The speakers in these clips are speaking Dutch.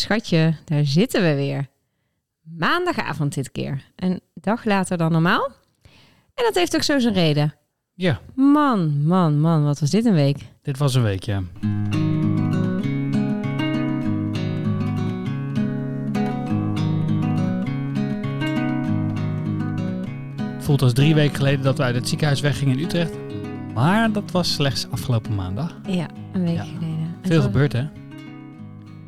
schatje, daar zitten we weer. Maandagavond dit keer. Een dag later dan normaal. En dat heeft ook zo zijn reden. Ja, Man, man, man, wat was dit een week? dit was een week, ja. Voelt als drie weken geleden dat we uit het ziekenhuis weggingen in Utrecht. Maar dat was slechts afgelopen maandag. Ja, een week Ja. geleden. Veel gebeurd, hè?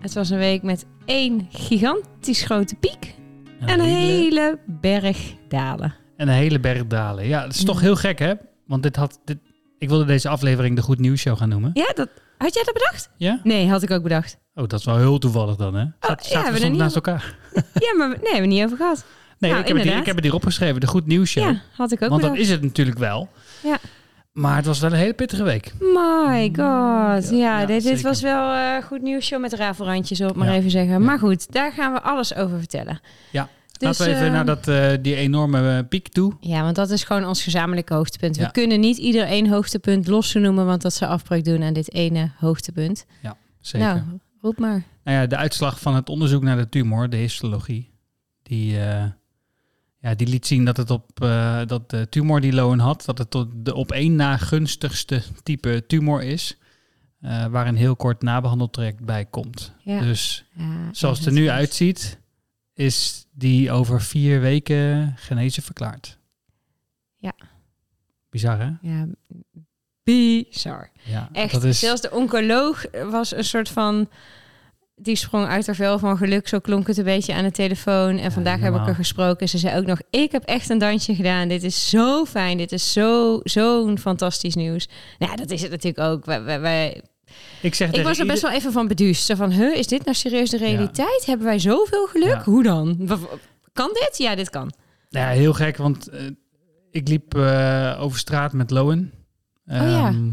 Het was een week met één gigantisch grote piek en een hele, hele berg dalen. en een hele berg dalen. Ja, dat is toch Ja. heel gek, hè? Want dit had... Dit, ik wilde deze aflevering de Goed Nieuws Show gaan noemen. Ja, dat, had jij dat bedacht? Ja? Nee, had ik ook bedacht. Oh, dat is wel heel toevallig dan, hè? ja, Zaten we we hebben er soms niet naast elkaar? Ja, maar we- nee, hebben we niet over gehad. Nee, Nou, ik, heb het hier, ik heb het hier opgeschreven. De Goed Nieuws Show. Ja, had ik ook Want dat is het natuurlijk wel. Ja. Maar het was wel een hele pittige week. My god. Ja, Ja, dit, was wel eh goed nieuws show met rafelrandjes op, maar Ja. even zeggen. Ja. Maar goed, daar gaan we alles over vertellen. Ja. Dus, Laten we even eh, naar dat, eh, die enorme eh, piek toe. Ja, want dat is gewoon ons gezamenlijke hoogtepunt. We Ja. kunnen niet ieder één hoogtepunt los noemen, want dat zou afbreuk doen aan dit ene hoogtepunt. Zeker. Nou, Nou. roep maar. ja, de uitslag van het onderzoek naar de tumor, de histologie, die, eh, ja, die liet zien dat het op eh, dat de tumor die Lowen had, dat het tot de op één na gunstigste type tumor is. eh, waar een heel kort nabehandeltraject bij komt. Ja. Dus Ja, zoals het er nu is- uitziet, is die over vier weken genezen verklaard. Ja. Bizar, hè? Ja, bizar. Ja, Echt, dat is... zelfs de oncoloog was een soort van... Die sprong uit haar vel van geluk, zo klonk het een beetje aan de telefoon. En vandaag heb ik er gesproken. Ze zei ook nog, ik heb echt een dansje gedaan. Dit is zo fijn, dit is zo- zo'n fantastisch nieuws. Nou, ja, dat is het natuurlijk ook. Wij, wij, wij- Ik, zeg ik was er best ieder- wel even van beduust. Zo van, huh, is dit nou serieus de realiteit? Hebben wij zoveel geluk? Ja. Hoe dan? Kan dit? Ja, dit kan. Ja, heel gek, want eh, ik liep eh, over straat met Lowen. Oh ja. Ehm,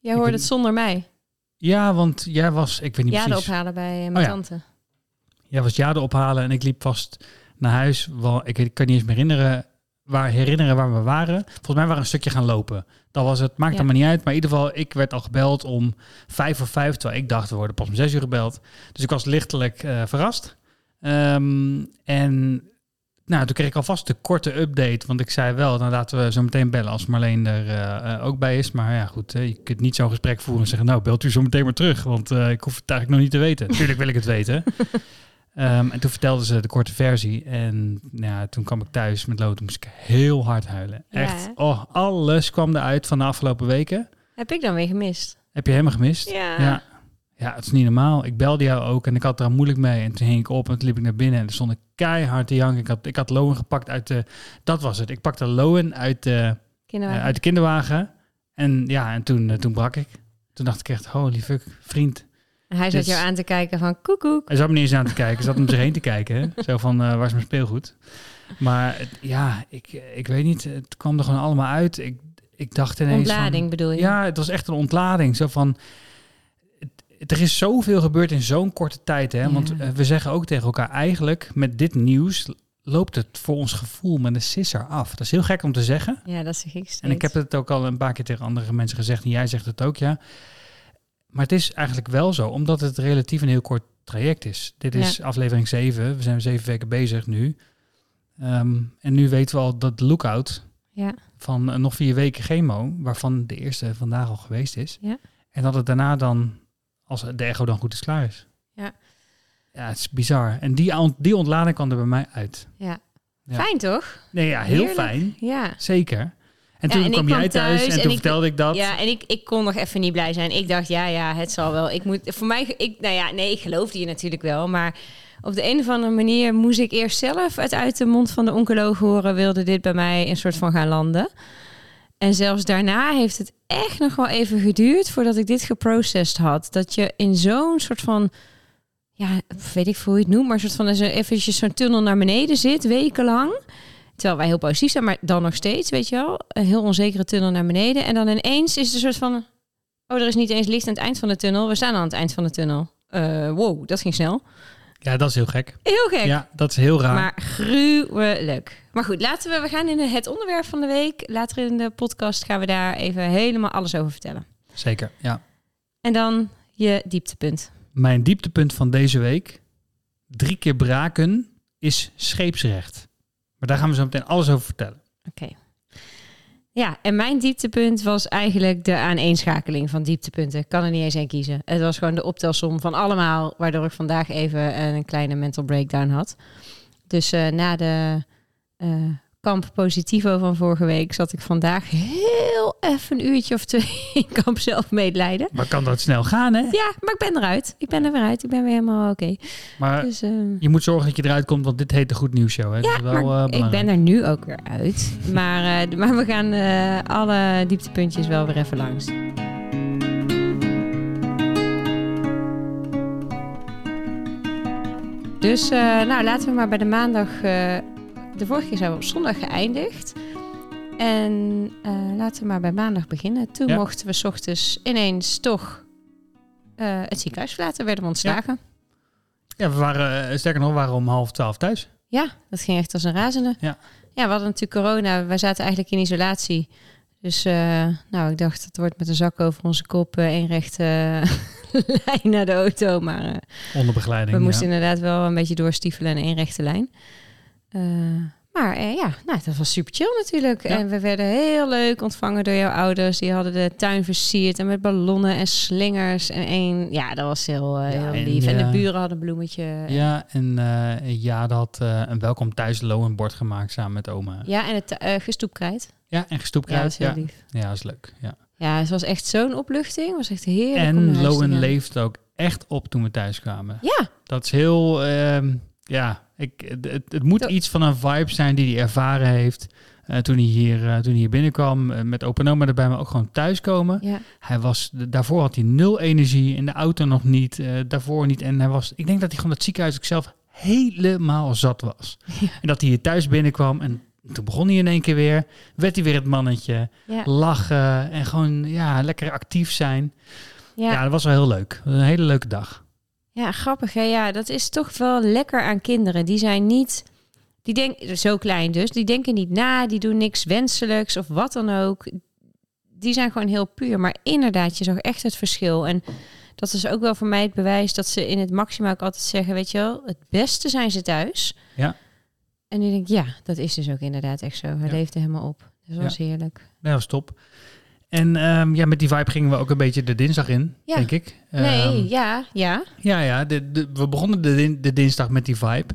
Jij hoorde het zonder mij. Ja, want jij was, ik weet niet Ja, precies, ophalen bij eh, mijn Oh ja. tante. jij was Jade ophalen en ik liep vast naar huis. Wel, ik, ik kan niet eens meer herinneren waar, herinneren waar we waren. Volgens mij waren we een stukje gaan lopen. Dat was het, maakt Ja. allemaal niet uit. Maar in ieder geval, ik werd al gebeld om vijf voor vijf, terwijl ik dacht, we worden pas om zes uur gebeld. Dus ik was lichtelijk eh, verrast. Ehm, en nou, toen kreeg ik alvast de korte update, want ik zei wel, dan laten we zo meteen bellen als Marleen er eh, eh, ook bij is. Maar ja, goed, eh, je kunt niet zo'n gesprek voeren en zeggen, nou, belt u zo meteen maar terug, want ik hoef het eigenlijk nog niet te weten. Tuurlijk wil ik het weten. Ehm, en toen vertelden ze de korte versie en nou ja, toen kwam ik thuis met Lood, moest ik heel hard huilen. Ja, Echt, hè? oh, alles kwam eruit van de afgelopen weken. Heb ik dan weer gemist? Heb je helemaal gemist? Ja. Ja. Ja, het is niet normaal. Ik belde jou ook en ik had er al moeilijk mee. En toen ging ik op en toen liep ik naar binnen en er stond ik keihard te janken. Ik had, ik had Lowen gepakt uit de... Dat was het. Ik pakte Lowen uit de, Kinderwagen. eh, uit de kinderwagen. En ja, en toen, eh, toen brak ik. Toen dacht ik echt, holy fuck, vriend. Hij zat Dus- jou aan te kijken van koekoek. Hij zat me niet eens aan te kijken. Hij zat om zich heen te kijken. Hè? Zo van, eh, waar is mijn speelgoed? Maar ja, ik, ik weet niet. Het kwam er gewoon allemaal uit. Ik, ik dacht ineens van- Ontlading bedoel je? Ja, het was echt een ontlading. Zo van, er is zoveel gebeurd in zo'n korte tijd. Hè? Want eh, we zeggen ook tegen elkaar, eigenlijk met dit nieuws loopt het voor ons gevoel met een sisser af. Dat is heel gek om te zeggen. Ja, dat zeg ik steeds. En ik heb het ook al een paar keer tegen andere mensen gezegd. En jij zegt het ook, ja. Maar het is eigenlijk wel zo, omdat het relatief een heel kort traject is. Dit is aflevering 7. We zijn zeven weken bezig nu. Ehm, en nu weten we al dat de lookout Ja, van eh, nog vier weken chemo, waarvan de eerste vandaag al geweest is. Ja. En dat het daarna dan, als de echo dan goed is, klaar is. Ja. Ja, het is bizar. En die, ont- die ontlading kwam er bij mij uit. ja. Ja. Fijn toch? Nee, ja, heel Heerlijk. fijn. Ja. Zeker. En Ja, toen en kwam kwam jij thuis, thuis en en toen ik- vertelde ik dat. Ja, en ik, ik kon nog even niet blij zijn. Ik dacht, ja, ja, het zal wel. Ik moet, voor mij, ik, nou ja, nee, ik geloofde je natuurlijk wel. Maar op de een of andere manier moest ik eerst zelf het uit de mond van de oncoloog horen. Wilde dit bij mij een soort van gaan landen. En zelfs daarna heeft het echt nog wel even geduurd voordat ik dit geprocessed had. Dat je in zo'n soort van, ja, weet ik veel hoe je het noemt, maar soort van eventjes zo'n tunnel naar beneden zit, wekenlang. Terwijl wij heel positief zijn, maar dan nog steeds, weet je wel, een heel onzekere tunnel naar beneden. En dan ineens is het een soort van, oh, er is niet eens licht aan het eind van de tunnel. We staan aan het eind van de tunnel. Eh, wow, dat ging snel. Ja, dat is heel gek. Heel gek. Ja, dat is heel raar. Maar gruwelijk. Maar goed, laten we, we gaan in het onderwerp van de week. Later in de podcast gaan we daar even helemaal alles over vertellen. Zeker, ja. En dan je dieptepunt. Mijn dieptepunt van deze week drie keer braken is scheepsrecht. Maar daar gaan we zo meteen alles over vertellen. Oké. Ja, en mijn dieptepunt was eigenlijk de aaneenschakeling van dieptepunten. Ik kan er niet eens één kiezen. Het was gewoon de optelsom van allemaal, waardoor ik vandaag even een kleine mental breakdown had. Dus uh, na de uh, kamp positivo van vorige week zat ik vandaag heel even een uurtje of twee in kamp zelf medelijden. Maar kan dat snel gaan, hè? Ja, maar ik ben eruit. Ik ben er weer uit. Ik ben weer helemaal oké. Okay. Maar dus, uh, je moet zorgen dat je eruit komt, want dit heet de Goed Nieuws Show. Hè? Ja, is wel, maar ik ben er nu ook weer uit. maar, uh, maar we gaan uh, alle dieptepuntjes wel weer even langs. Dus nou, laten we maar bij de maandag de vorige keer zijn we op zondag geëindigd. En uh, laten we maar bij maandag beginnen. Toen ja. mochten we s ochtends ineens toch uh, het ziekenhuis verlaten, werden we ontslagen. Ja, ja we waren, uh, sterker nog, we waren om half twaalf thuis. Ja, dat ging echt als een razende. Ja, ja we hadden natuurlijk corona. Wij zaten eigenlijk in isolatie. Dus nou, ik dacht, het wordt met een zak over onze kop één rechte lijn naar de auto. Maar onder begeleiding. We moesten inderdaad wel een beetje doorstiefelen in één rechte lijn. Uh, maar uh, ja, nou, dat was super chill natuurlijk. Ja. En we werden heel leuk ontvangen door jouw ouders. Die hadden de tuin versierd en met ballonnen en slingers. En een, ja, dat was heel, uh, ja, heel lief. En, en, de buren hadden een bloemetje. Ja, en ja, dat had een welkom thuis bord gemaakt samen met oma. Ja, en het gestoepkrijt. Ja, en gestoepkrijt. Ja, dat is heel lief. Ja, dat is leuk. Ja. ja, het was echt zo'n opluchting. Het was echt heerlijk. En Lowen leeft ook echt op toen we thuis kwamen. Ja. Dat is heel, ehm, ja, ik, het, het moet dat... iets van een vibe zijn die hij ervaren heeft. Uh, toen, hij hier, uh, toen hij hier binnenkwam, uh, met open oma erbij, maar ook gewoon thuiskomen. Ja. Hij was, daarvoor had hij nul energie, in de auto nog niet, daarvoor niet. En hij was, ik denk dat hij gewoon het ziekenhuis zichzelf helemaal zat was. Ja. En dat hij hier thuis binnenkwam en toen begon hij in één keer weer, werd hij weer het mannetje, ja. lachen en gewoon ja, lekker actief zijn. Ja, dat was wel heel leuk. Een hele leuke dag. Ja, grappig hè. Ja, dat is toch wel lekker aan kinderen. Die zijn niet, die denken, zo klein dus, die denken niet na, die doen niks wenselijks of wat dan ook. Die zijn gewoon heel puur. Maar inderdaad, je zag echt het verschil. En dat is ook wel voor mij het bewijs dat ze in het maxima ook altijd zeggen, weet je wel, het beste zijn ze thuis. Ja. En nu denk ik, ja, dat is dus ook inderdaad echt zo. Hij Ja. leefde helemaal op. Dat was heerlijk. Ja, dat was top. En ehm, ja, met die vibe gingen we ook een beetje de dinsdag in, Ja. denk ik. Nee, Ehm, ja, ja. Ja, ja. De, de, we begonnen de, din- de dinsdag met die vibe.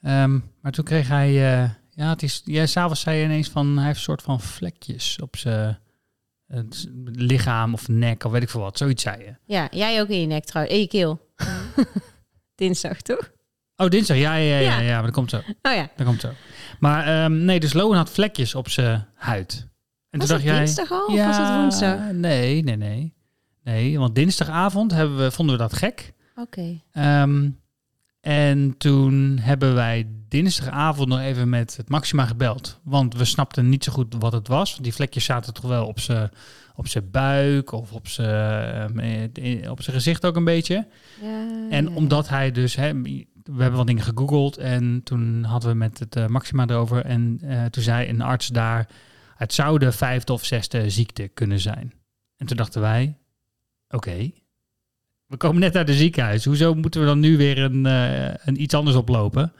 Ehm, maar toen kreeg hij... eh, ja, het is... Ja, s'avonds zei hij ineens van... Hij heeft een soort van vlekjes op zijn lichaam of nek of weet ik veel wat. Zoiets zei je. Ja, jij ook in je nek trouwens. In je keel. Dinsdag, toch? Oh, dinsdag. Ja, ja, ja, ja, Ja. ja, maar dat komt zo. Oh ja. Dat komt zo. Maar nee, dus Lowen had vlekjes op zijn huid. En Was toen dacht jij... dinsdag al? Of was dat woensdag? Nee, nee, nee. Nee, want dinsdagavond hebben we, vonden we dat gek. Oké. Ehm, en toen hebben wij dinsdagavond nog even met het Maxima gebeld. Want we snapten niet zo goed wat het was. Want die vlekjes zaten toch wel op zijn op zijn buik of op zijn ehm, eh, op zijn gezicht ook een beetje. Ja, En ja, ja. omdat hij dus, hè, we hebben wat dingen gegoogeld en toen hadden we met het eh, Maxima erover. En eh, toen zei een arts daar, het zou de vijfde of zesde ziekte kunnen zijn. En toen dachten wij, oké, we komen net uit het ziekenhuis. Hoezo moeten we dan nu weer een, eh, een iets anders oplopen?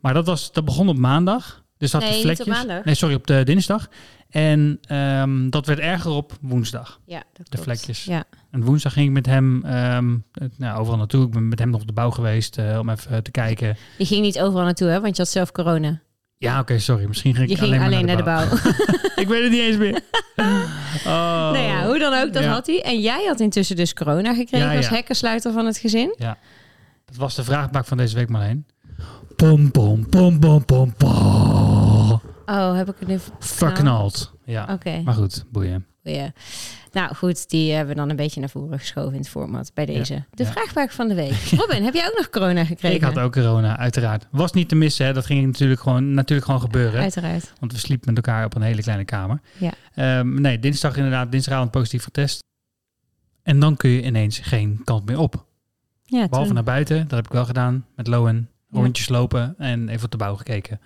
Maar dat, was, dat begon op maandag. Dus dat Nee, de niet op vlekjes. maandag. Nee, sorry, op de dinsdag. En ehm, dat werd erger op woensdag. Ja, dat De vlekjes. Ja. En woensdag ging ik met hem het- nou, overal naartoe. Ik ben met hem nog op de bouw geweest eh, om even te kijken. Je ging niet overal naartoe, hè? Want je had zelf corona. Ja, oké, sorry. Misschien ging ik ging alleen, alleen, maar naar de bouw. ik weet het niet eens meer. Oh. Nou ja, hoe dan ook, dat Ja. had hij. En jij had intussen dus corona gekregen Ja, als ja. hekkensluiter van het gezin. Dat was de vraagbaak van deze week, Marleen. Pom, pom, pom, pom, pom, pom. Oh, heb ik het nu... Verknald. Ja, Oké, maar goed, boeien. ja. Nou goed, die hebben we dan een beetje naar voren geschoven in het format bij deze. De ja. vraagbaak van de week. Robin, heb jij ook nog corona gekregen? Ik had ook corona, uiteraard. Was niet te missen, hè. dat ging natuurlijk gewoon, natuurlijk gewoon gebeuren. Uiteraard. Want we sliepen met elkaar op een hele kleine kamer. Ja. Ehm, nee, dinsdag inderdaad, dinsdagavond positief getest. En dan kun je ineens geen kant meer op. Ja, Behalve toen. naar buiten, dat heb ik wel gedaan. Met Lowen, Ja. rondjes lopen en even op de bouw gekeken.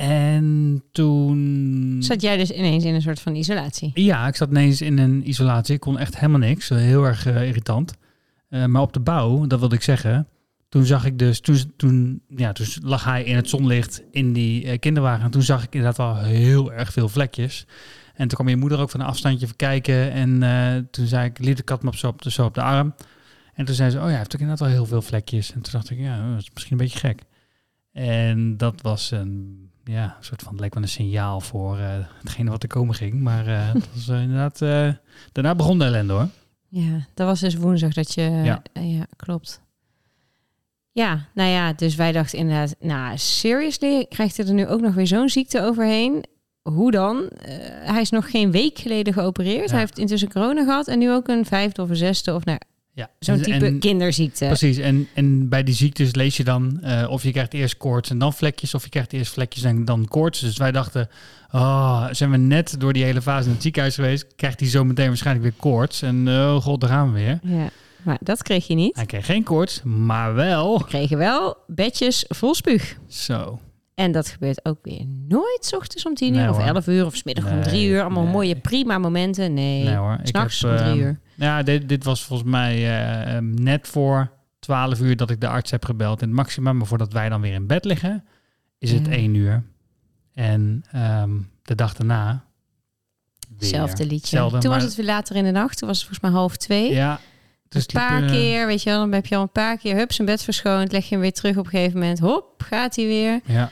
En toen... Zat jij dus ineens in een soort van isolatie? Ja, ik zat ineens in een isolatie. Ik kon echt helemaal niks. Heel erg eh, irritant. Eh, maar op de bouw, dat wilde ik zeggen. toen zag ik dus, toen, toen, ja, toen lag hij in het zonlicht in die eh, kinderwagen. En toen zag ik inderdaad wel heel erg veel vlekjes. En toen kwam je moeder ook van een afstandje even kijken. En toen zei ik, liet de kat me op zo, op, de, zo op de arm. En toen zei ze, oh ja, hij heeft ook inderdaad wel heel veel vlekjes. En toen dacht ik, ja, dat is misschien een beetje gek. En dat was een, ja, een soort van, het leek wel een signaal voor eh, hetgene wat er komen ging. Maar eh dat was eh, inderdaad, daarna begon de ellende hoor. Ja, dat was dus woensdag dat je... Ja. ja, klopt. Ja, nou ja, dus wij dachten inderdaad... Nou, seriously, krijgt hij er nu ook nog weer zo'n ziekte overheen? Hoe dan? Hij is nog geen week geleden geopereerd. Ja. Hij heeft intussen corona gehad en nu ook een vijfde of een zesde of nou, Ja. zo'n type en- kinderziekte. Precies, en, en bij die ziektes lees je dan eh, of je krijgt eerst koorts en dan vlekjes, of je krijgt eerst vlekjes en dan koorts. Dus wij dachten, oh, zijn we net door die hele fase in het ziekenhuis geweest, krijgt hij zo meteen waarschijnlijk weer koorts. En oh god, daar gaan we weer. Ja, maar dat kreeg je niet. Hij kreeg geen koorts, maar wel We kregen wel bedjes vol spuug. zo. En dat gebeurt ook weer nooit 's ochtends om tien uur Nee, of elf uur of 's middag om Nee, drie uur. Allemaal nee. mooie prima momenten. Nee, Nee hoor, ik s'nachts om drie ehm, uur. Ja, dit, dit was volgens mij eh, ehm, net voor 12 uur dat ik de arts heb gebeld. En het maximum, maar voordat wij dan weer in bed liggen, is het Ja. 1 uur. En ehm, de dag daarna. Hetzelfde liedje. Toen was het weer later in de nacht. Toen was het volgens mij half twee. Ja. Dus een paar liep, eh, keer, weet je wel, dan heb je al een paar keer hup zijn bed verschoond, leg je hem weer terug op een gegeven moment. Hop, gaat hij weer. Ja.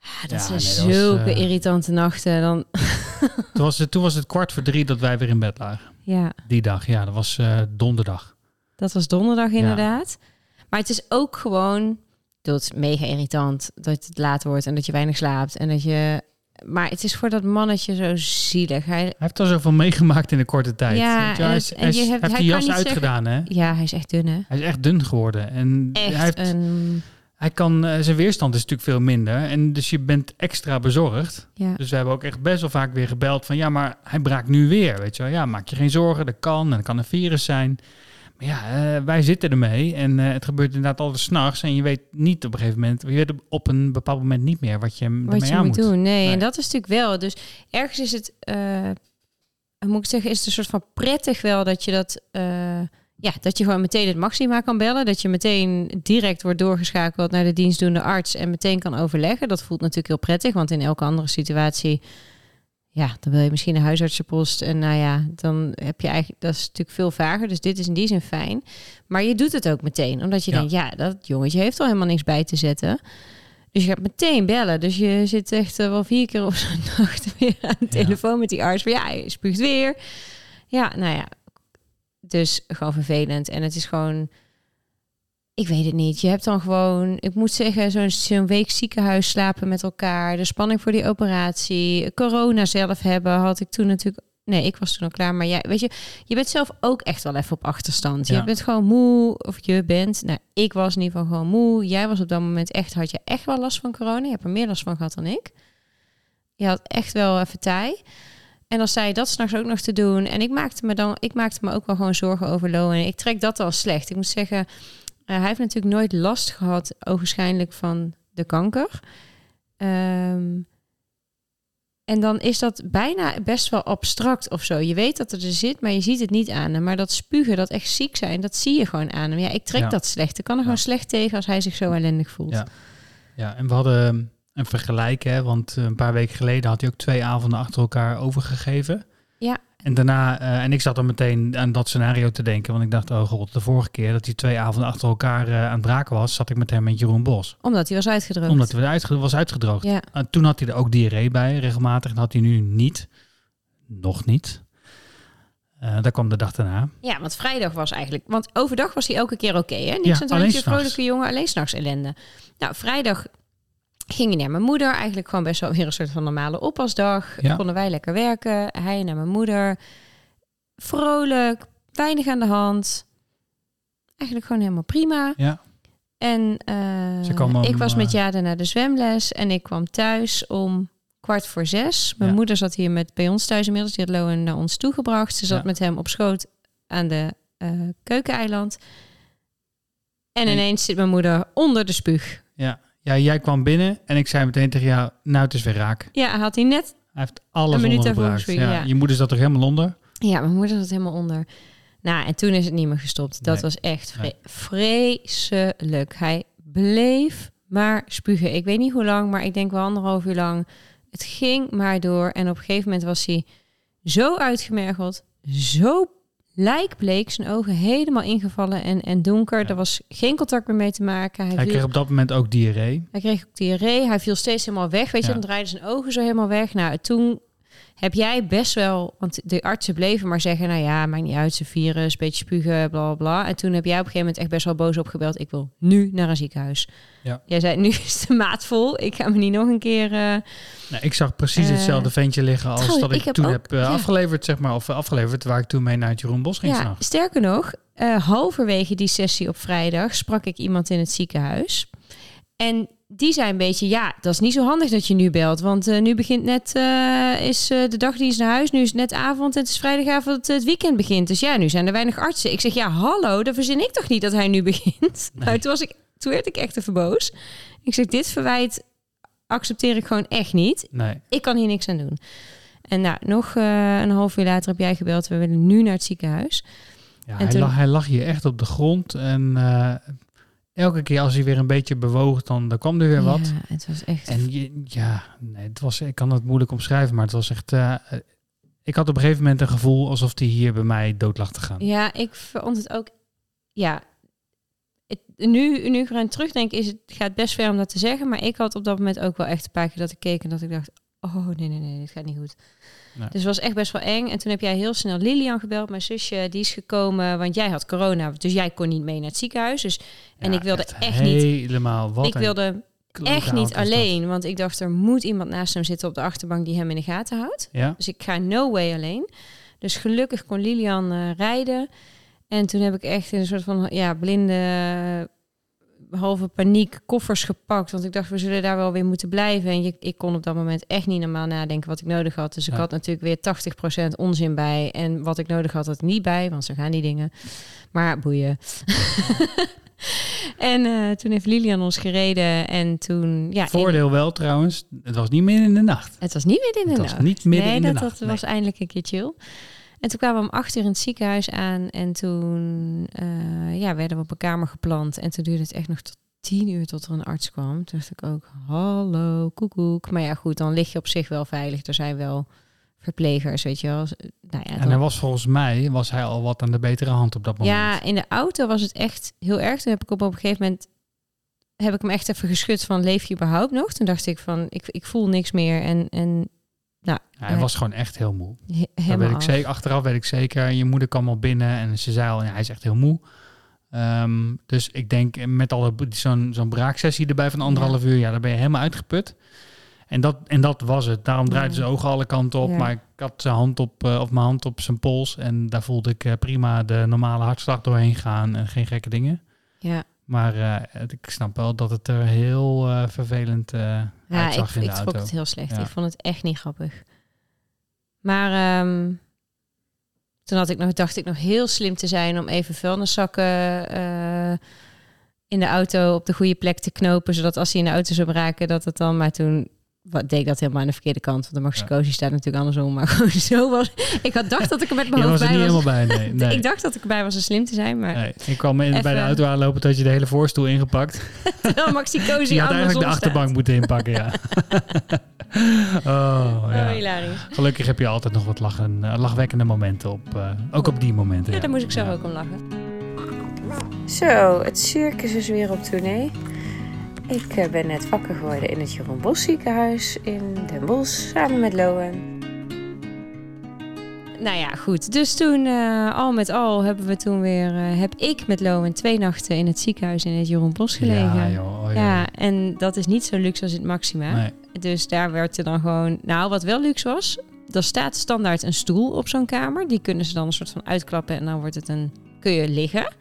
Ah, dat Ja, zijn nee, dat was, zulke eh, irritante nachten. Dan, Toen, was het, toen was het kwart voor drie dat wij weer in bed lagen. Ja, Die dag, ja, dat was eh, donderdag. dat was donderdag Ja. inderdaad. Maar het is ook gewoon, het is mega irritant dat het laat wordt en dat je weinig slaapt en dat je. Maar het is voor dat mannetje zo zielig. Hij, Hij heeft al zoveel meegemaakt in een korte tijd. Ja, hij, en is- en je hij hebt- heeft die jas uitgedaan, hè? ja, hij is echt dun, hè? Hij is echt dun geworden. En Echt hij heeft, een. Hij kan, eh, zijn weerstand is natuurlijk veel minder. En dus je bent extra bezorgd. Ja. Dus we hebben ook echt best wel vaak weer gebeld van... ja, maar hij braakt nu weer, weet je wel. Ja, maak je geen zorgen, dat kan. En dat kan een virus zijn. Maar ja, eh, wij zitten ermee. En eh, het gebeurt inderdaad altijd s'nachts. En je weet niet op een gegeven moment... je weet op een bepaald moment niet meer wat je ermee wat je aan moet doen. Nee, Nee. en dat is natuurlijk wel. Dus ergens is het, moet ik zeggen, is het een soort van prettig wel dat je dat, ja, dat je gewoon meteen het maxima kan bellen. Dat je meteen direct wordt doorgeschakeld naar de dienstdoende arts en meteen kan overleggen. Dat voelt natuurlijk heel prettig, want in elke andere situatie, ja, dan wil je misschien een huisartsenpost en nou ja, dan heb je eigenlijk, dat is natuurlijk veel vager. Dus dit is in die zin fijn. Maar je doet het ook meteen, omdat je Ja. denkt, ja, dat jongetje heeft al helemaal niks bij te zetten. Dus je gaat meteen bellen. Dus je zit echt eh, wel vier keer op zo'n nacht weer aan de Ja. telefoon met die arts. Van, ja, hij spuugt weer. Ja, nou ja. Dus gewoon vervelend. En het is gewoon... Ik weet het niet. Je hebt dan gewoon... Ik moet zeggen, zo'n zo'n week ziekenhuis slapen met elkaar. De spanning voor die operatie. Corona zelf hebben had ik toen natuurlijk... Nee, ik was toen al klaar. Maar ja, weet je, je bent zelf ook echt wel even op achterstand. Je bent gewoon moe, of je bent... Nou, ik was in ieder geval gewoon moe. Jij was op dat moment echt... Had je echt wel last van corona? Je hebt er meer last van gehad dan ik. Je had echt wel even taai. En dan je dat s'nachts ook nog te doen. En ik maakte me dan... Ik maakte me ook wel gewoon zorgen over Lo. En ik trek dat al slecht. Ik moet zeggen... eh, hij heeft natuurlijk nooit last gehad... ogenschijnlijk van de kanker. Ehm, en dan is dat bijna best wel abstract of zo. Je weet dat het er zit, maar je ziet het niet aan hem. Maar dat spugen, dat echt ziek zijn, dat zie je gewoon aan hem. Ja, ik trek Ja. dat slecht. Ik kan er Ja. gewoon slecht tegen als hij zich zo ellendig voelt. Ja. Ja, en we hadden een vergelijk, hè, want eh, een paar weken geleden had hij ook twee avonden achter elkaar overgegeven. Ja. En daarna, eh, en ik zat dan meteen aan dat scenario te denken, want ik dacht, oh god, de vorige keer dat hij twee avonden achter elkaar eh, aan het braken was, zat ik met hem met Jeroen Bos. Omdat hij was uitgedroogd. Omdat hij uitge- was uitgedroogd. Ja, Uh, toen had hij er ook diarree bij, regelmatig. En had hij nu niet. Nog niet. Uh, daar kwam de dag daarna. ja, want vrijdag was eigenlijk... Want overdag was hij elke keer oké, hè? Niks Ja, aan het handje, vrolijke jongen, alleen s'nachts ellende. Nou, vrijdag ging hij naar mijn moeder. Eigenlijk gewoon best wel weer een soort van normale oppasdag. Ja. Konden wij lekker werken. Hij naar mijn moeder. Vrolijk, weinig aan de hand. Eigenlijk gewoon helemaal prima. Ja. En eh, om, ik was met eh, Jade naar de zwemles en ik kwam thuis om kwart voor zes. Mijn Ja. moeder zat hier met bij ons thuis inmiddels. Die had Loen naar ons toegebracht. Ze zat Ja. met hem op schoot aan de eh, keukeneiland. En En- ineens zit mijn moeder onder de spuug. Ja. Ja, jij kwam binnen en ik zei meteen tegen jou, nou het is weer raak. Ja, had hij net... Hij heeft alles Een minuut Ja, ja. Je moeder zat er helemaal onder. Ja, mijn moeder zat helemaal onder. Nou, en toen is het niet meer gestopt. Dat Nee. was echt vre- Nee. vreselijk. Hij bleef maar spugen. Ik weet niet hoe lang, maar ik denk wel anderhalf uur lang. Het ging maar door. En op een gegeven moment was hij zo uitgemergeld, zo lijkbleek, zijn ogen helemaal ingevallen en, en donker. Ja. Er was geen contact meer mee te maken. Hij, Hij viel- kreeg op dat moment ook diarree. hij kreeg ook diarree. Hij viel steeds helemaal weg. Weet je, dan draaide zijn ogen zo helemaal weg. Nou, toen heb jij best wel... Want de artsen bleven maar zeggen... Nou ja, maakt niet uit, ze virus, beetje spugen, bla, bla, bla. En toen heb jij op een gegeven moment echt best wel boos opgebeld. Ik wil nu naar een ziekenhuis. Ja. Jij zei, nu is de maat vol. Ik ga me niet nog een keer... eh, Nou, ik zag precies Eh, hetzelfde ventje liggen als dat ik, ik heb toen ook- heb eh, ja. afgeleverd, zeg maar. Of afgeleverd waar ik toen mee naar het Jeroen Bos ging ja, s'nachts. sterker nog, halverwege die sessie op vrijdag sprak ik iemand in het ziekenhuis. En die zei een beetje, ja, dat is niet zo handig dat je nu belt. Want eh, nu begint net, eh, is eh, de dagdienst naar huis. Nu is het net avond en het is vrijdagavond, het weekend begint. Dus ja, nu zijn er weinig artsen. Ik zeg, ja, hallo, dan verzin ik toch niet dat hij nu begint? Nee. Nou, toen, was ik, toen werd ik echt even boos. Ik zeg, dit verwijt accepteer ik gewoon echt niet Nee. ik kan hier niks aan doen. En nou, nog een half uur later heb jij gebeld. We willen nu naar het ziekenhuis. Ja, En hij, toen- lag, hij lag hier echt op de grond. En elke keer als hij weer een beetje bewoog, dan, dan kwam er weer wat. Ja, het was echt... En je, ja, nee, het was, ik kan het moeilijk omschrijven, maar het was echt... eh, ik had op een gegeven moment een gevoel alsof hij hier bij mij dood lag te gaan. Ja, ik vond het ook... Ja, het, nu, nu ik eraan terugdenk, is het, gaat best ver om dat te zeggen. Maar ik had op dat moment ook wel echt een paar keer dat ik keek en dat ik dacht... Oh, nee, nee, nee, dit gaat niet goed. Nee. Dus het was echt best wel eng. En toen heb jij heel snel Lilian gebeld, mijn zusje. Die is gekomen, want jij had corona. Dus jij kon niet mee naar het ziekenhuis. Dus, en Ja, ik wilde echt niet... Helemaal wat ik wilde echt niet alleen. Want ik dacht, er moet iemand naast hem zitten op de achterbank die hem in de gaten houdt. Ja? Dus ik ga no way alleen. Dus gelukkig kon Lilian eh, rijden. En toen heb ik echt in een soort van ja, blinde halve paniek koffers gepakt. Want ik dacht, we zullen daar wel weer moeten blijven. En je, ik kon op dat moment echt niet normaal nadenken wat ik nodig had. Dus ik Ja. had natuurlijk weer 80% onzin bij. En wat ik nodig had, had ik niet bij. Want zo gaan die dingen. Maar boeien. en eh, toen heeft Lilian ons gereden. En toen... Ja, in- Voordeel wel trouwens, het was niet midden in de nacht. het was niet midden in de Het was nacht. niet midden nee, in de dat, nacht, dat was eindelijk een keer chill. En toen kwamen we om acht uur in het ziekenhuis aan. En toen eh, ja, werden we op een kamer geplant. En toen duurde het echt nog tot tien uur tot er een arts kwam. Toen dacht ik ook, hallo, koekoek. Maar ja, goed, dan lig je op zich wel veilig. Er zijn wel verplegers, weet je wel. Nou ja, En dan- hij was volgens mij was hij al wat aan de betere hand op dat moment. ja, in de auto was het echt heel erg. Toen heb ik op, op een gegeven moment heb ik hem echt even geschud van leef je überhaupt nog? Toen dacht ik van ik, ik voel niks meer en, en hij ja. was gewoon echt heel moe. he- Dat weet ik zeker. Achteraf weet ik zeker. Je moeder kwam al binnen en ze zei al, ja, hij is echt heel moe. Ehm, dus ik denk met alle zo'n zo'n braaksessie erbij van anderhalf uur, ja, dan ben je helemaal uitgeput. En dat, en dat was het. Daarom draaide zijn ogen alle kanten op. Ja. Maar ik had zijn hand op, eh, of mijn hand op zijn pols. En daar voelde ik eh, prima de normale hartslag doorheen gaan. En geen gekke dingen. Ja, Maar eh, ik snap wel dat het er heel eh, vervelend eh ja uitzag ik, in de ik auto. het heel slecht. Ja. Ik vond het echt niet grappig. Maar ehm, toen had ik nog, dacht ik nog heel slim te zijn om even vuilniszakken in de auto op de goede plek te knopen. Zodat als hij in de auto zou raken, dat het dan... Maar toen wat, deed ik dat helemaal aan de verkeerde kant. Want de Maxicosi staat natuurlijk andersom. Maar gewoon zo was... Ik had dacht dat ik er met mijn was hoofd er bij niet was. helemaal bij, nee. nee. Ik dacht dat ik erbij was om slim te zijn, maar Nee, ik kwam in, bij de auto aanlopen dat je de hele voorstoel ingepakt. terwijl Maxi Cozy Dus je had eigenlijk de achterbank staat. moeten inpakken, ja. oh, Oh, ja. hilarisch. Gelukkig heb je altijd nog wat lachen, eh, lachwekkende momenten op. eh, ook op die momenten. Ja, daar moest ik zelf Ja. ook om lachen. Zo, het circus is weer op tournee. Ik eh, ben net wakker geworden in het Jeroen Bos ziekenhuis in Den Bosch samen met Loen. Nou ja, goed. Dus toen, eh, al met al, hebben we toen weer, eh, heb ik met Loen twee nachten in het ziekenhuis in het Jeroen Bos gelegen. Ja, joh. Oh, Ja, en dat is niet zo luxe als in het Maxima. Nee. Dus daar werd er dan gewoon... Nou, wat wel luxe was... Er staat standaard een stoel op zo'n kamer. Die kunnen ze dan een soort van uitklappen en dan wordt het een... Kun je liggen.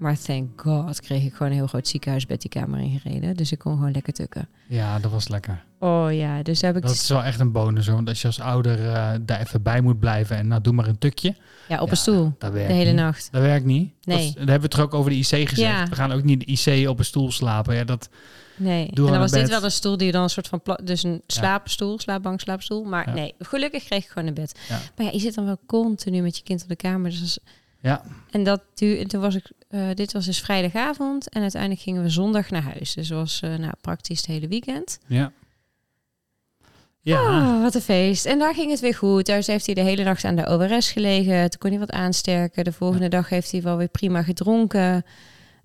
Maar thank god kreeg ik gewoon een heel groot ziekenhuisbed die kamer ingereden. Dus ik kon gewoon lekker tukken. ja, dat was lekker. Oh ja, dus heb ik... Dat is wel echt een bonus hoor. Want als je als ouder eh, daar even bij moet blijven en nou doe maar een tukje. ja, op Ja, een stoel. Dat werkt De hele niet. nacht. Dat werkt niet. Nee. Dat hebben we er ook over de IC gezegd. Ja. We gaan ook niet de IC op een stoel slapen. Ja, dat, Nee. En dan was dit wel een stoel die dan een soort van... Dus een slaapstoel, slaapbank, slaapstoel. Maar Ja. nee, gelukkig kreeg ik gewoon een bed. Maar ja, je zit dan wel continu met je kind op de kamer. Dus Ja. En dat en toen was ik, eh, dit was dus vrijdagavond en uiteindelijk gingen we zondag naar huis. Dus was eh, nou, praktisch het hele weekend. Ja. Ja. Oh, wat een feest. En daar ging het weer goed. Thuis heeft hij de hele nacht aan de ORS gelegen. Toen kon hij wat aansterken. De volgende dag heeft hij wel weer prima gedronken.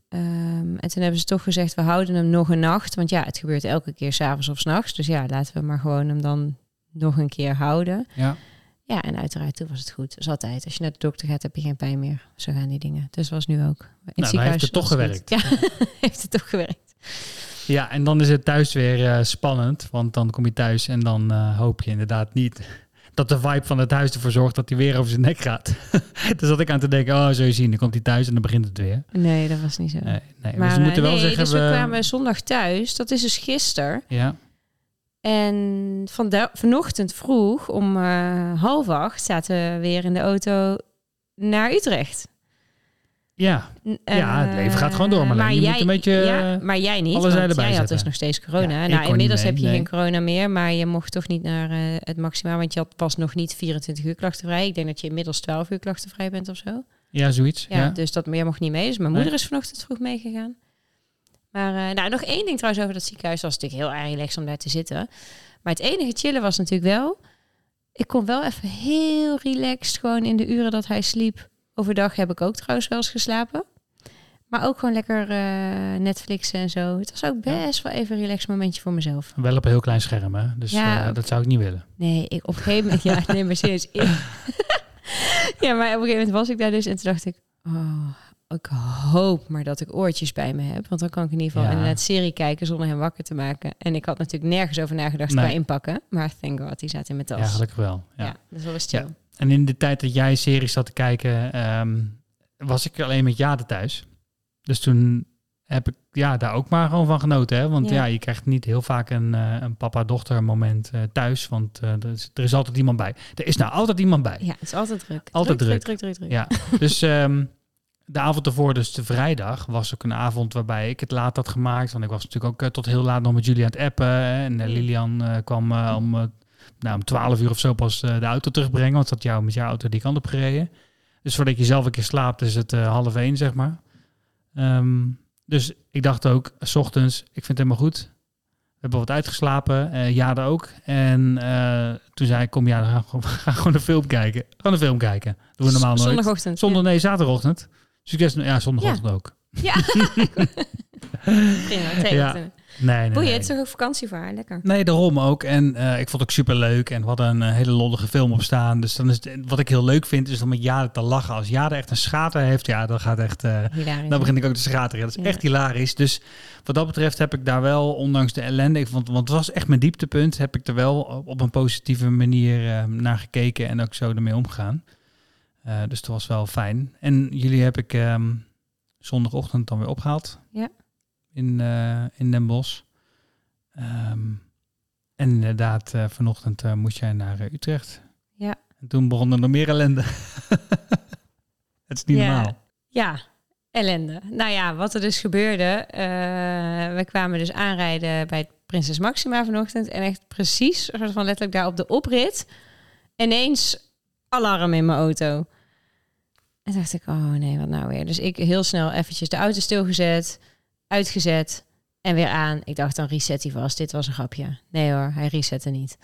Ehm, en toen hebben ze toch gezegd, we houden hem nog een nacht. Want ja, het gebeurt elke keer s'avonds of s'nachts. Dus ja, laten we maar gewoon hem dan nog een keer houden. ja. Ja, en uiteraard, toen was het goed. Dus altijd, als je naar de dokter gaat, heb je geen pijn meer. Zo gaan die dingen. Dus was nu ook. In Nou, dan heeft het toch goed. Ja, heeft het toch gewerkt. Ja, en dan is het thuis weer eh, spannend. Want dan kom je thuis en dan eh, hoop je inderdaad niet dat de vibe van het huis ervoor zorgt dat hij weer over zijn nek gaat. dus zat ik aan te denken, oh, zul je zien, dan komt hij thuis en dan begint het weer. Nee, dat was niet zo. Nee, nee. Maar dus we moeten wel nee, zeggen, dus we, kwamen zondag thuis. Dat is dus gisteren. Ja, En vanda- vanochtend vroeg om eh, half acht zaten we weer in de auto naar Utrecht. ja, N- Ja, het eh, leven gaat gewoon door, Marleen. Je moet een beetje, Ja, maar jij niet, alle zeilen jij had dus nog steeds corona. Ja, nou, inmiddels heb je geen corona meer, maar je mocht toch niet naar eh, het maximaal, want je had pas nog niet 24 uur klachtenvrij. Ik denk dat je inmiddels 12 uur klachtenvrij bent of zo. ja, zoiets. Ja, Ja, dus dat meer mocht niet mee. Dus mijn Nee. moeder is vanochtend vroeg meegegaan. Maar eh, nou, nog één ding trouwens over dat ziekenhuis. was natuurlijk heel erg relaxed om daar te zitten. Maar het enige chillen was natuurlijk wel... Ik kon wel even heel relaxed gewoon in de uren dat hij sliep. Overdag heb ik ook trouwens wel eens geslapen. Maar ook gewoon lekker eh, Netflixen en zo. Het was ook best wel even een relaxed momentje voor mezelf. Wel op een heel klein scherm, hè? Dus Ja, eh, dat zou ik niet willen. Nee, ik, op een gegeven moment... Ja, nee, maar serieus. ja, maar op een gegeven moment was ik daar dus. En toen dacht ik... Oh, ik hoop maar dat ik oortjes bij me heb. Want dan kan ik in ieder geval Ja. inderdaad serie kijken zonder hem wakker te maken. En ik had natuurlijk nergens over nagedacht Nee. qua inpakken. Maar thank god, die zaten in mijn tas. Ja, gelukkig wel. Ja. Ja, dus dat was chill. Ja. En in de tijd dat jij series zat te kijken, ehm, was ik alleen met Jade thuis. Dus toen heb ik ja, daar ook maar gewoon van genoten. Hè? Want ja. Ja. je krijgt niet heel vaak een, eh, een papa-dochter moment eh, thuis. Want eh, er, is, er is altijd iemand bij. Er is nou altijd iemand bij. Ja, het is altijd druk. Altijd druk. druk. Druk, druk, druk, druk. Ja, dus ehm, de avond ervoor, dus de vrijdag, was ook een avond waarbij ik het laat had gemaakt. Want ik was natuurlijk ook eh, tot heel laat nog met jullie aan het appen. En eh, Mm. Lilian eh, kwam eh, om, nou, om 12 uur of zo pas de auto terugbrengen. Want dat jou met jouw auto die kant op gereden. Dus voordat je zelf een keer slaapt, is het half één, zeg maar. Ehm, dus ik dacht ook, s ochtends, ik vind het helemaal goed. We hebben wat uitgeslapen, eh Jade ook. En toen zei ik, kom ja, dan gaan we gewoon- ga gewoon een film kijken. Gewoon een film kijken. Doen we normaal nooit. Zondagochtend. Zondag, nee, zaterdagochtend. Succes, ja, zondagochtend ook. Ja. Prima, Ja. Nee, nee, Boeien, nee. het is toch ook vakantie voor haar? Lekker. Nee, daarom ook. En eh, ik vond het ook super leuk. En we hadden een eh, hele lollige film op staan. Dus dan is het, wat ik heel leuk vind, is om met Jade te lachen. Als Jade echt een schater heeft, ja, dan gaat echt... Hilarisch. dan begin ik ook te schateren. Dat is Ja. echt hilarisch. Dus wat dat betreft heb ik daar wel, ondanks de ellende, ik vond, want het was echt mijn dieptepunt, heb ik er wel op, een positieve manier naar gekeken en ook zo ermee omgegaan. Eh, dus dat was wel fijn. En jullie heb ik ehm, zondagochtend dan weer opgehaald. Ja. In, eh, in Den Bosch. Ehm, en inderdaad, eh, vanochtend moest jij naar Utrecht. Ja. En toen begon er nog meer ellende. Het is niet Ja. normaal. Ja, ellende. Nou ja, wat er dus gebeurde. we kwamen dus aanrijden bij Prinses Maxima vanochtend. En echt precies, soort van letterlijk daar op de oprit. Ineens alarm in mijn auto. En dacht ik, oh nee, wat nou weer. Dus ik heel snel eventjes de auto stilgezet, uitgezet en weer aan. Ik dacht, dan reset hij vast. Dit was een grapje. Nee hoor, hij resette niet.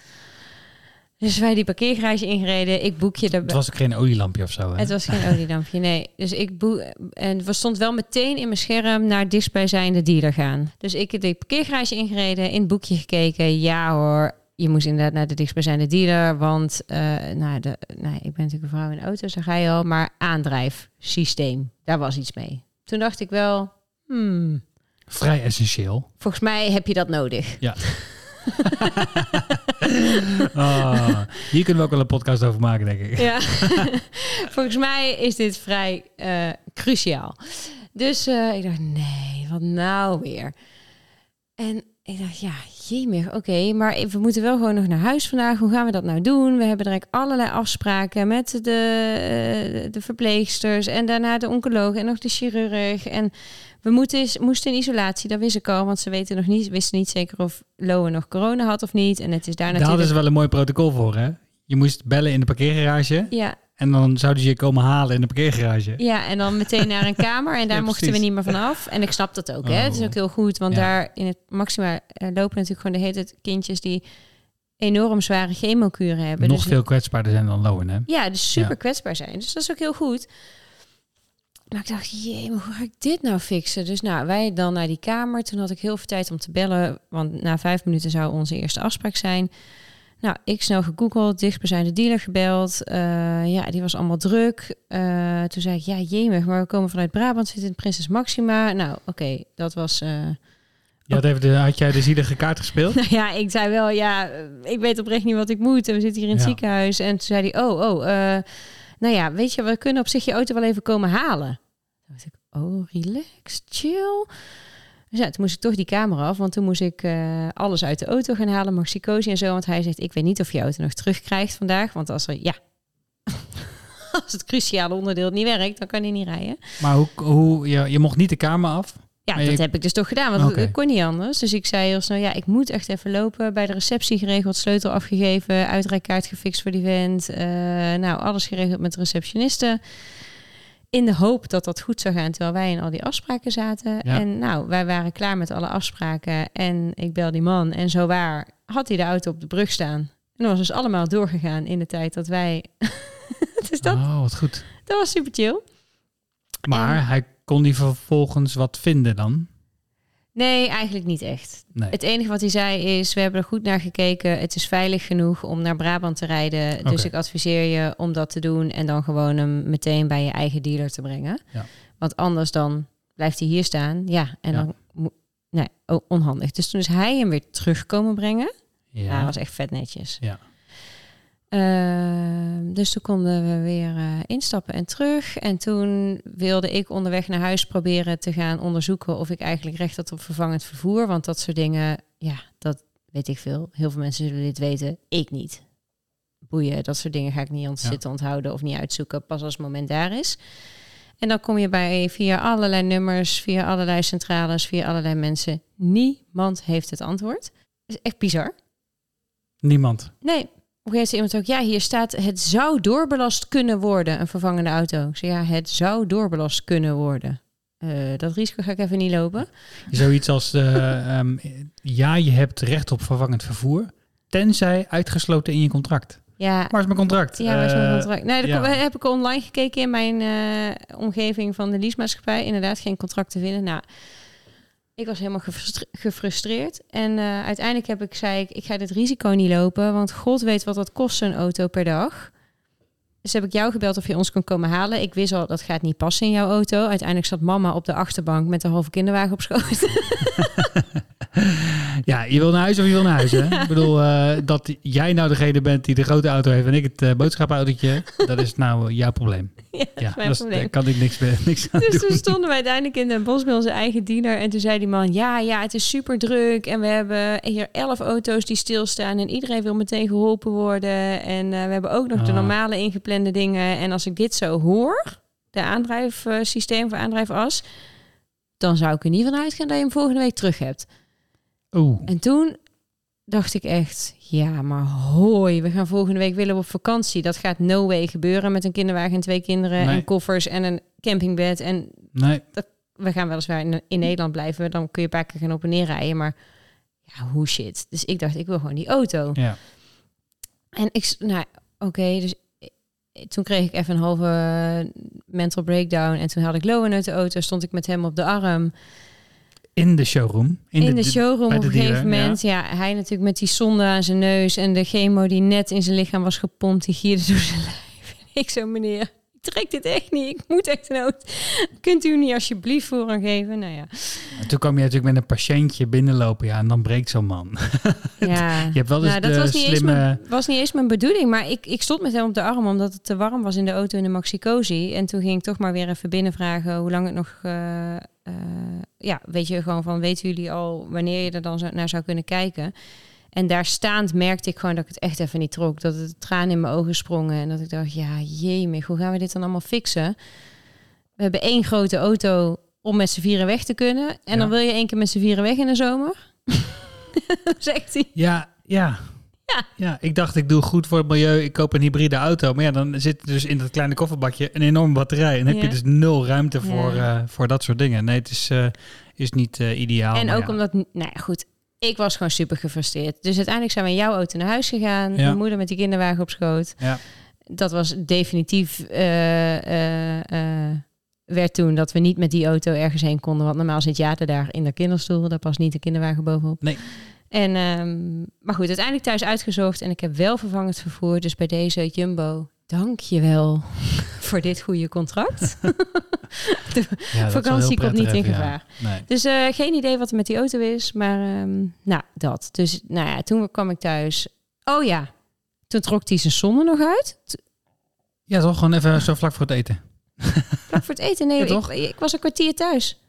Dus wij die parkeergarage ingereden. Ik boek je er Het was ook geen olielampje of zo. Hè? het was geen olielampje, nee. Dus ik boe en we stond wel meteen in mijn scherm naar dichtstbijzijnde dealer gaan. Dus ik heb de parkeergarage ingereden, in het boekje gekeken. Ja hoor, je moest inderdaad naar de dichtstbijzijnde dealer, want eh, nou, de, nou, ik ben natuurlijk een vrouw in auto's, daar ga je al. Maar aandrijfsysteem, daar was iets mee. Toen dacht ik wel, hmm, Vrij essentieel. volgens mij heb je dat nodig. Ja. Ah, hier kunnen we ook wel een podcast over maken, denk ik. Ja, volgens mij is dit vrij eh, cruciaal. Dus eh, ik dacht, nee, wat nou weer? En ik dacht, ja, jemig, oké, maar we moeten wel gewoon nog naar huis vandaag. Hoe gaan we dat nou doen? We hebben direct allerlei afspraken met de, eh, de verpleegsters en daarna de oncoloog en nog de chirurg. En we moeten, moesten in isolatie, dat wist ik al, want ze weten nog niet, wisten niet zeker of Lowe nog corona had of niet. En het is daar Daar natuurlijk... hadden ze wel een mooi protocol voor, hè? Je moest bellen in de parkeergarage. Ja, En dan zouden ze je komen halen in de parkeergarage. Ja, en dan meteen naar een kamer. En daar Ja, mochten we niet meer vanaf. En ik snap dat ook, hè. Het is Oh. ook heel goed. Want Ja. daar in het Maxima eh, lopen natuurlijk gewoon de hele tijd kindjes... die enorm zware chemokuren hebben. Nog dus veel kwetsbaarder zijn dan Lowen, hè? Ja, dus super Ja. kwetsbaar zijn. Dus dat is ook heel goed. Maar ik dacht, jee, maar hoe ga ik dit nou fixen? Dus nou, wij dan naar die kamer. Toen had ik heel veel tijd om te bellen. Want na vijf minuten zou onze eerste afspraak zijn. Nou, ik snel gegoogeld, dichtstbijzijnde dealer gebeld. Eh, ja, die was allemaal druk. Eh, toen zei ik, ja, jemig, maar we komen vanuit Brabant, zitten in Prinses Maxima. Nou, oké, dat was... Je had, even de, had jij de zielige kaart gespeeld? nou ja, ik zei wel, ja, ik weet oprecht niet wat ik moet. En we zitten hier in het Ja. ziekenhuis. En toen zei hij, oh, oh, nou ja, weet je, we kunnen op zich je auto wel even komen halen. Toen dacht ik, oh, relax, chill. Dus ja, toen moest ik toch die kamer af, want toen moest ik eh, alles uit de auto gaan halen, maxicosi en zo. Want hij zegt, ik weet niet of je auto nog terugkrijgt vandaag. Want als er, ja, als het cruciale onderdeel niet werkt, dan kan hij niet rijden. Maar hoe, hoe, je, je mocht niet de kamer af. Ja, Maar dat je- heb ik dus toch gedaan, want het kon niet anders. Dus ik zei heel snel, ja, ik moet echt even lopen. Bij de receptie geregeld, sleutel afgegeven, uitrijkaart gefixt voor die vent. Eh, nou, alles geregeld met de receptioniste. In de hoop dat dat goed zou gaan, terwijl wij in al die afspraken zaten. Ja. En nou, wij waren klaar met alle afspraken. En ik bel die man. En zo waar had hij de auto op de brug staan. En dat was dus allemaal doorgegaan in de tijd dat wij... dus dat, Oh, wat goed. dat was super chill. Maar En- hij kon die vervolgens wat vinden dan? Nee, eigenlijk niet echt. Nee. Het enige wat hij zei is, we hebben er goed naar gekeken. Het is veilig genoeg om naar Brabant te rijden. Dus ik adviseer je om dat te doen en dan gewoon hem meteen bij je eigen dealer te brengen. Ja. Want anders dan blijft hij hier staan. Ja, en Ja. dan moet... Nee, onhandig. Dus toen is hij hem weer terug komen brengen. Ja, dat was echt vet netjes. Ja. Ehm, dus toen konden we weer eh, instappen en terug. En toen wilde ik onderweg naar huis proberen te gaan onderzoeken of ik eigenlijk recht had op vervangend vervoer. Want dat soort dingen, ja, dat weet ik veel. Heel veel mensen zullen dit weten. Ik niet. Boeien, dat soort dingen ga ik niet ont Ja. zitten onthouden of niet uitzoeken. Pas als het moment daar is. En dan kom je bij via allerlei nummers, via allerlei centrales, via allerlei mensen. Niemand heeft het antwoord. Dat is echt bizar. Niemand. Nee. Een gegeven iemand ook, ja, hier staat het zou doorbelast kunnen worden, een vervangende auto. Ik zei, ja, het zou doorbelast kunnen worden. Eh, dat risico ga ik even niet lopen. Zoiets als, eh, ehm, ja, je hebt recht op vervangend vervoer, tenzij uitgesloten in je contract. Ja, Waar is mijn contract? ja maar zo'n Eh, contract. Nee, ja. heb ik online gekeken in mijn omgeving van de leasemaatschappij. Inderdaad, geen contract te vinden. Nou, ik was helemaal gefrustre- gefrustreerd. En eh, uiteindelijk heb ik, zei ik, ik ga dit risico niet lopen, want God weet wat dat kost, zo'n auto per dag. Dus heb ik jou gebeld of je ons kon komen halen. Ik wist al, dat gaat niet passen in jouw auto. Uiteindelijk zat mama op de achterbank met de halve kinderwagen op schoot. Ja, je wil naar huis of je wil naar huis, hè? Ik bedoel, eh, dat jij nou degene bent die de grote auto heeft en ik het uh, boodschappenautootje, dat is nou jouw probleem. ja, dat Ja, mijn dat is- probleem. daar kan ik niks, meer- niks aan Dus doen. toen stonden we uiteindelijk in Den Bosch bij onze eigen dealer. En toen zei die man, ja, ja, het is super druk. En we hebben hier elf auto's die stilstaan. En iedereen wil meteen geholpen worden. En eh, we hebben ook nog de Ah. normale ingeplande dingen. En als ik dit zo hoor, de aandrijfsysteem voor aandrijfas... dan zou ik er niet van uitgaan dat je hem volgende week terug hebt. Oeh, En toen dacht ik echt, ja, maar hoi, we gaan volgende week willen we op vakantie. Dat gaat no way gebeuren met een kinderwagen en twee kinderen Nee. en koffers en een campingbed. En nee. we gaan weliswaar in, in Nederland blijven. Dan kun je een paar keer gaan op en neer rijden. Maar ja, hoe shit. Dus ik dacht, ik wil gewoon die auto. Ja. En ik, nou, oké, dus toen kreeg ik even een halve mental breakdown. En toen had ik Lowen uit de auto, stond ik met hem op de arm. In de showroom. In, de, showroom op een gegeven moment. Ja. hij natuurlijk met die zonde aan zijn neus. En de chemo die net in zijn lichaam was gepompt, die gierde door zijn lijf. Ik zo, meneer, ik trek dit echt niet. Ik moet echt een auto. Kunt u niet alsjeblieft voor hem geven? Nou ja. En toen kwam je natuurlijk met een patiëntje binnenlopen, ja, en dan breekt zo'n man. Ja, Je hebt wel eens nou, dat de was niet, eens slimme... mijn, was niet eens mijn bedoeling. Maar ik, ik stond met hem op de arm omdat het te warm was in de auto in de Maxicosi. En toen ging ik toch maar weer even binnenvragen hoe lang het nog... eh, ja, weet je, gewoon van weten jullie al wanneer je er dan zo- naar zou kunnen kijken? En daar staand merkte ik gewoon dat ik het echt even niet trok. Dat het tranen in mijn ogen sprongen. En dat ik dacht, ja, jemig, hoe gaan we dit dan allemaal fixen? We hebben één grote auto om met z'n vieren weg te kunnen. En Ja. dan wil je één keer met z'n vieren weg in de zomer? Zegt hij. Ja, ja. Ja. ja, ik dacht ik doe goed voor het milieu, ik koop een hybride auto. Maar ja, dan zit dus in dat kleine kofferbakje een enorme batterij. En heb Ja. je dus nul ruimte voor, Ja. eh, voor dat soort dingen. Nee, het is, eh, is niet eh, ideaal. en ook ja. omdat, nou ja, goed, ik was gewoon super gefrustreerd. Dus uiteindelijk zijn we in jouw auto naar huis gegaan. Ja. Mijn moeder met die kinderwagen op schoot. Ja. Dat was definitief, werd toen dat we niet met die auto ergens heen konden. Want normaal zit Jade daar in de kinderstoel. Daar past niet de kinderwagen bovenop. Nee. En, ehm, maar goed, uiteindelijk thuis uitgezocht. En ik heb wel vervangend vervoer. Dus bij deze Jumbo, dank je wel voor dit goede contract. Ja, wel heel vakantie komt niet in ja. gevaar. Nee. Dus eh, geen idee wat er met die auto is. Maar ehm, nou, dat. Dus nou ja, toen kwam ik thuis. Oh ja, toen trok hij zijn zonne nog uit. Ja, toch? Gewoon even zo vlak voor het eten. Vlak voor het eten. Nee, Ja, ik, ik was een kwartier thuis.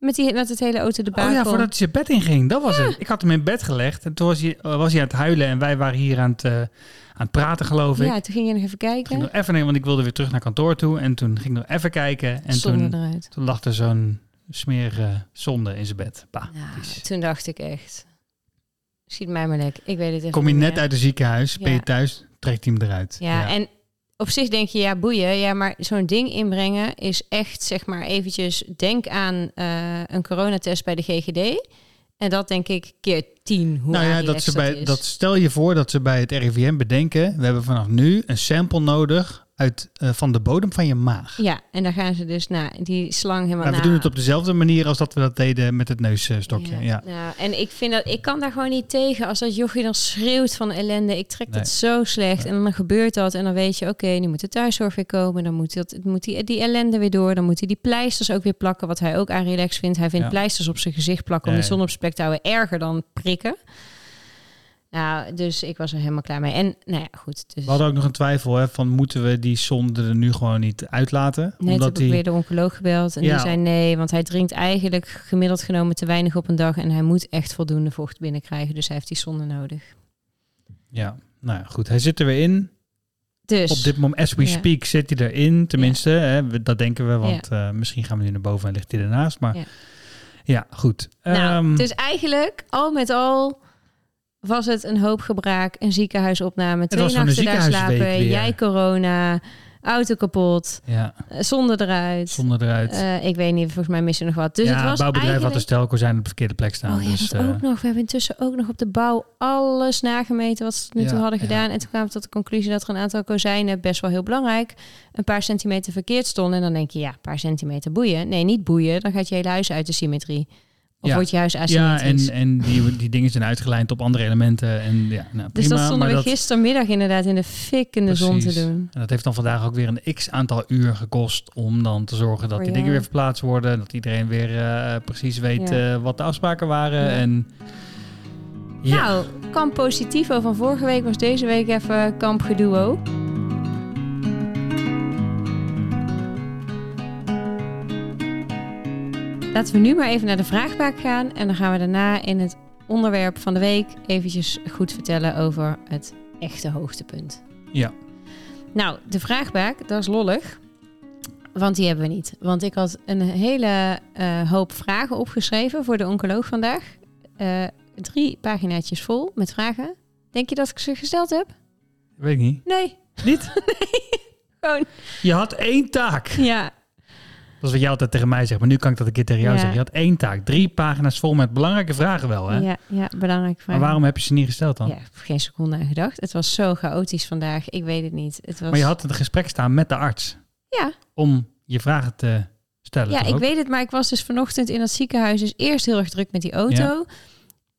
Met, die, met het hele auto de. Oh ja, voordat hij zijn bed inging. Dat was het. Ik had hem in bed gelegd. En toen was hij, eh, was hij aan het huilen. En wij waren hier aan het, eh, aan het praten, geloof ik. Ja, toen ging je nog even kijken. nog even nemen, want ik wilde weer terug naar kantoor toe. En toen ging ik nog even kijken. En toen, toen lag er zo'n smerige zonde in zijn bed. Bah, Ja, toen dacht ik echt. Schiet mij maar lek. Ik weet het echt Kom je net meer. uit het ziekenhuis, ben je thuis, trekt hij hem eruit. Ja, en op zich denk je, ja, boeien. Ja, maar zo'n ding inbrengen is echt, zeg maar, eventjes... Denk aan eh, een coronatest bij de GGD. En dat denk ik keer tien, hoe nou ja, dat ze bij, is. dat stel je voor dat ze bij het RIVM bedenken, we hebben vanaf nu een sample nodig uit, eh, van de bodem van je maag. Ja, en daar gaan ze dus naar die slang helemaal Maar we na- doen het op dezelfde manier als dat we dat deden met het neusstokje. Ja. Nou, en ik vind dat ik kan daar gewoon niet tegen als dat jochie dan schreeuwt van ellende. Ik trek Nee. dat zo slecht en dan gebeurt dat en dan weet je, oké, nu moet de thuiszorg weer komen, dan moet, dat, moet die, die ellende weer door, dan moet hij die pleisters ook weer plakken, wat hij ook aan relax vindt. Hij vindt Ja. pleisters op zijn gezicht plakken om Ja, de ja. zon op zijn plek te houden erger dan prikken. Nou, dus ik was er helemaal klaar mee. En nou ja, goed. Dus We hadden ook nog een twijfel hè, van moeten we die zonde er nu gewoon niet uitlaten? Net omdat heb ik weer de oncoloog gebeld en Ja. die zei nee, want hij drinkt eigenlijk gemiddeld genomen te weinig op een dag en hij moet echt voldoende vocht binnenkrijgen, dus hij heeft die zonde nodig. Ja, nou ja, goed. Hij zit er weer in. Dus Op dit moment, as we Ja. speak, zit hij erin. Tenminste, hè, dat denken we, want eh, misschien gaan we nu naar boven en ligt hij ernaast. Maar Ja. ja, goed. nou, Ehm, dus eigenlijk al met al was het een hoop gebraak, een ziekenhuisopname, twee nachten daar slapen, weer. jij corona, auto kapot, ja, eh, zonde eruit. zonder eruit. Eh, ik weet niet, volgens mij mis er nog wat. Dus ja, het was bouwbedrijf had de stelkozijn op de verkeerde plek staan. Oh ja, dus, dat eh, ook nog. We hebben intussen ook nog op de bouw alles nagemeten wat ze nu toe hadden gedaan. En toen kwamen we tot de conclusie dat er een aantal kozijnen, best wel heel belangrijk, een paar centimeter verkeerd stonden. En dan denk je, ja, een paar centimeter boeien. Nee, niet boeien. Dan gaat je hele huis uit de symmetrie. Of Ja. wordt je huis ja, asymmetrisch. en, en die, die dingen zijn uitgelijnd op andere elementen. En ja, nou, dus prima, dat stonden we dat, gistermiddag inderdaad in de fik in de zon te doen. En dat heeft dan vandaag ook weer een x aantal uur gekost om dan te zorgen dat die dingen weer verplaatst worden. Dat iedereen weer eh, precies weet Ja. eh, wat de afspraken waren. En ja, Nou, kamp positivo van vorige week was deze week even kamp geduo. Laten we nu maar even naar de vraagbaak gaan. En dan gaan we daarna in het onderwerp van de week eventjes goed vertellen over het echte hoogtepunt. ja. Nou, de vraagbaak, dat is lollig. Want die hebben we niet. Want ik had een hele eh, hoop vragen opgeschreven voor de oncoloog vandaag. Eh, drie paginaatjes vol met vragen. Denk je dat ik ze gesteld heb? weet ik niet. Nee. Niet? Gewoon. Je had één taak. Ja. Dat is wat jij altijd tegen mij zegt, maar nu kan ik dat een keer tegen jou Ja. zeggen. Je had één taak, drie pagina's vol met belangrijke vragen wel. Hè? Ja, ja, belangrijk vraag. Maar waarom heb je ze niet gesteld dan? Ja, ik heb geen seconde aan gedacht. Het was zo chaotisch vandaag. Ik weet het niet. Het was... Maar je had het gesprek staan met de arts Ja, om je vragen te stellen. ja ik ook? weet het. Maar ik was dus vanochtend in dat ziekenhuis. Dus eerst heel erg druk met die auto.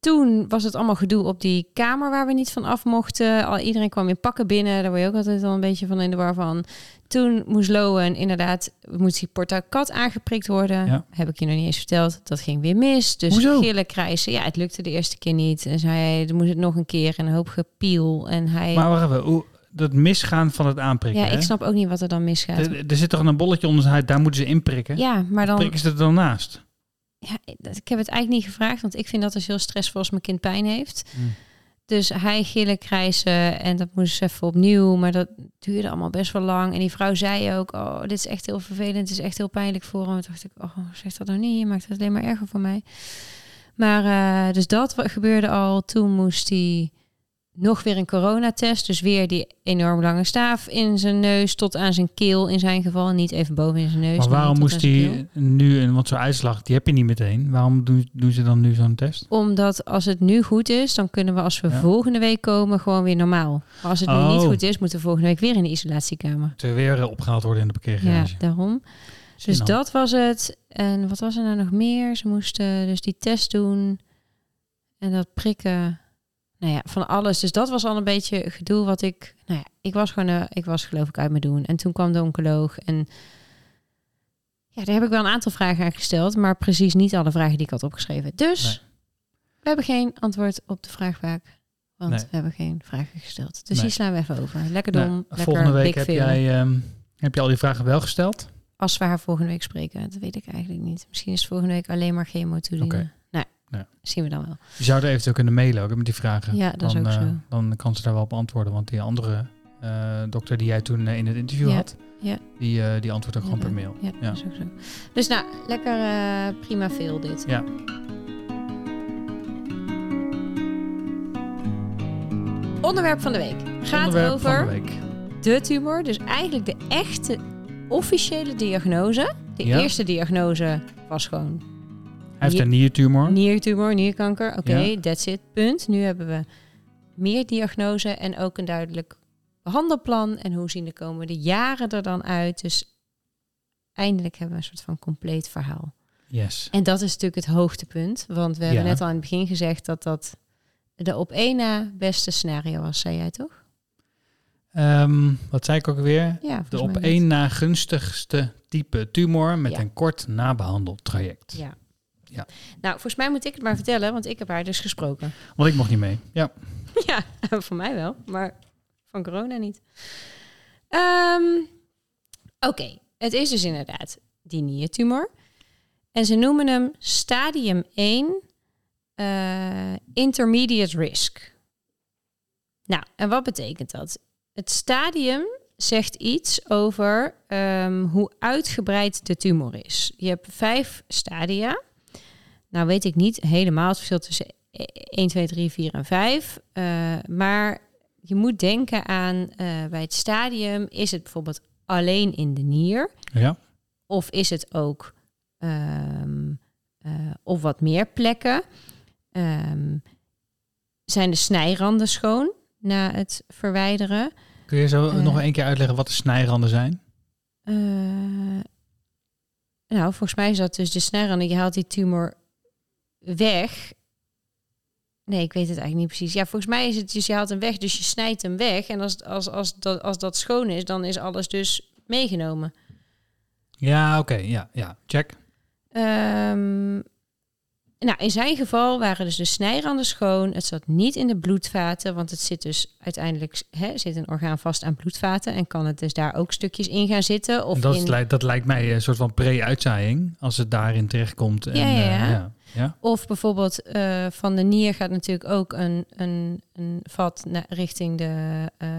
Toen was het allemaal gedoe op die kamer waar we niet van af mochten. Al, iedereen kwam in pakken binnen. Daar word je ook altijd al een beetje van in de war van. Toen moest Lowen inderdaad, moest die portacat aangeprikt worden. Ja. Heb ik je nog niet eens verteld. Dat ging weer mis. Dus Hoezo? gillen krijsen. Ja, het lukte de eerste keer niet. En zei hij, dan moest het nog een keer. En een hoop gepiel. En hij... Maar wacht even, hoe, dat misgaan van het aanprikken. ja, ik snap ook niet wat er dan misgaat. Er, er zit toch een bolletje onder zijn huid, daar moeten ze in prikken. ja, maar dan... Prikken ze er dan naast? Ja, ik heb het eigenlijk niet gevraagd, want ik vind dat dus heel stressvol als mijn kind pijn heeft. Hmm. Dus hij gillen krijsen en dat moest even opnieuw, maar dat duurde allemaal best wel lang. En die vrouw zei ook, oh, dit is echt heel vervelend, het is echt heel pijnlijk voor hem. En toen dacht ik, oh, zeg dat nou niet, je maakt het alleen maar erger voor mij. Maar eh, dus dat gebeurde al. Toen moest hij nog weer een coronatest. Dus weer die enorm lange staaf in zijn neus tot aan zijn keel in zijn geval. Niet even boven in zijn neus. Maar waarom moest hij nu, want zo'n uitslag, die heb je niet meteen. Waarom doen, doen ze dan nu zo'n test? Omdat als het nu goed is, dan kunnen we als we Ja. volgende week komen gewoon weer normaal. Maar als het nu niet Oh. goed is, moeten we volgende week weer in de isolatiekamer. Ze weer eh, opgehaald worden in de Ja, parkeergarage. daarom. Dus dat was het. En wat was er nou nog meer? Ze moesten dus die test doen. En dat prikken. Nou ja, van alles. Dus dat was al een beetje gedoe wat ik... Nou ja, ik was gewoon... eh, ik was geloof ik uit me doen. En toen kwam de oncoloog. En ja, daar heb ik wel een aantal vragen aan gesteld. Maar precies niet alle vragen die ik had opgeschreven. Dus Nee. we hebben geen antwoord op de vraag vaak. Want Nee. we hebben geen vragen gesteld. Dus Nee. die slaan we even over. Lekker dom. Nou, lekker volgende week heb veel. jij, ehm, heb je al die vragen wel gesteld? Als we haar volgende week spreken, dat weet ik eigenlijk niet. Misschien is volgende week alleen maar chemo toedienen. Oké. Ja. zien we dan wel. Je zou er eventueel kunnen mailen ook met die vragen. Ja, dat is dan, ook eh, zo. Dan kan ze daar wel op antwoorden. Want die andere eh, dokter die jij toen eh, in het interview Ja, had, ja. Die, die antwoordt ook gewoon per mail. Ja, dat is ook zo. Dus nou, lekker prima veel dit. Ja. Onderwerp van de week gaat Onderwerp over van de week. de tumor. Dus eigenlijk de echte officiële diagnose. De eerste diagnose was gewoon heeft een niertumor. niertumor, nierkanker. Oké, Ja. that's it, punt. Nu hebben we meer diagnose en ook een duidelijk behandelplan. En hoe zien de komende jaren er dan uit? Dus eindelijk hebben we een soort van compleet verhaal. Yes. En dat is natuurlijk het hoogtepunt. Want we hebben Ja. net al in het begin gezegd dat dat de op één na beste scenario was, zei jij toch? Ehm, wat zei ik ook weer? Ja, De op één na gunstigste type tumor met Ja. een kort nabehandeld traject. Ja. Ja. Nou, volgens mij moet ik het maar vertellen, want ik heb haar dus gesproken. Want ik mocht niet mee. Ja. Ja, voor mij wel, maar van corona niet. Ehm, Oké, het is dus inderdaad die niertumor. En ze noemen hem stadium 1 eh, intermediate risk. Nou, en wat betekent dat? Het stadium zegt iets over ehm, hoe uitgebreid de tumor is. Je hebt vijf stadia. Nou weet ik niet helemaal het verschil tussen 1, 2, 3, 4 en 5. Eh, maar je moet denken aan eh, bij het stadium, is het bijvoorbeeld alleen in de nier? Ja. Of is het ook eh, op wat meer plekken? Ehm, zijn de snijranden schoon na het verwijderen? Kun je zo nog één keer uitleggen wat de snijranden zijn? Nou, volgens mij is dat dus de snijranden. Je haalt die tumor weg. Nee, ik weet het eigenlijk niet precies. Ja, volgens mij is het dus je haalt hem weg, dus je snijdt hem weg. En als, als, als, dat, als dat schoon is, dan is alles dus meegenomen. Ja, oké. Ja, ja. Check. Ehm, nou, in zijn geval waren dus de snijranden schoon. Het zat niet in de bloedvaten, want het zit dus uiteindelijk hè, zit een orgaan vast aan bloedvaten en kan het dus daar ook stukjes in gaan zitten. Of dat, in, lijkt- dat lijkt mij een soort van pre-uitzaaiing. Als het daarin terechtkomt. En, Ja, ja, ja. eh, ja. Ja. Of bijvoorbeeld eh, van de nier gaat natuurlijk ook een, een, een vat naar, richting de eh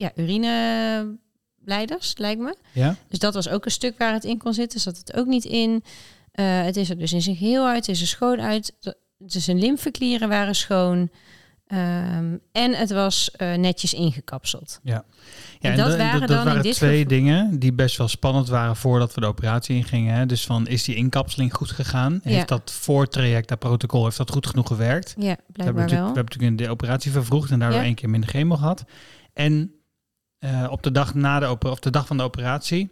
ja, urineleiders, lijkt me. Ja? Dus dat was ook een stuk waar het in kon zitten. Zat het ook niet in. Eh, het is er dus in zijn geheel uit. Het is er schoon uit. Dus zijn lymfeklieren waren schoon. Ehm, en het was eh, netjes ingekapseld. Ja, En en dat da- waren dat dan waren twee dingen die best wel spannend waren voordat we de operatie ingingen. Hè? Dus van, is die inkapseling goed gegaan? Ja. Heeft dat voortraject, dat protocol, heeft dat goed genoeg gewerkt? Ja, We hebben, blijkbaar wel. we hebben natuurlijk de operatie vervroegd en daardoor Ja. één keer minder chemo gehad. En eh, op, de dag na de of de dag van de operatie,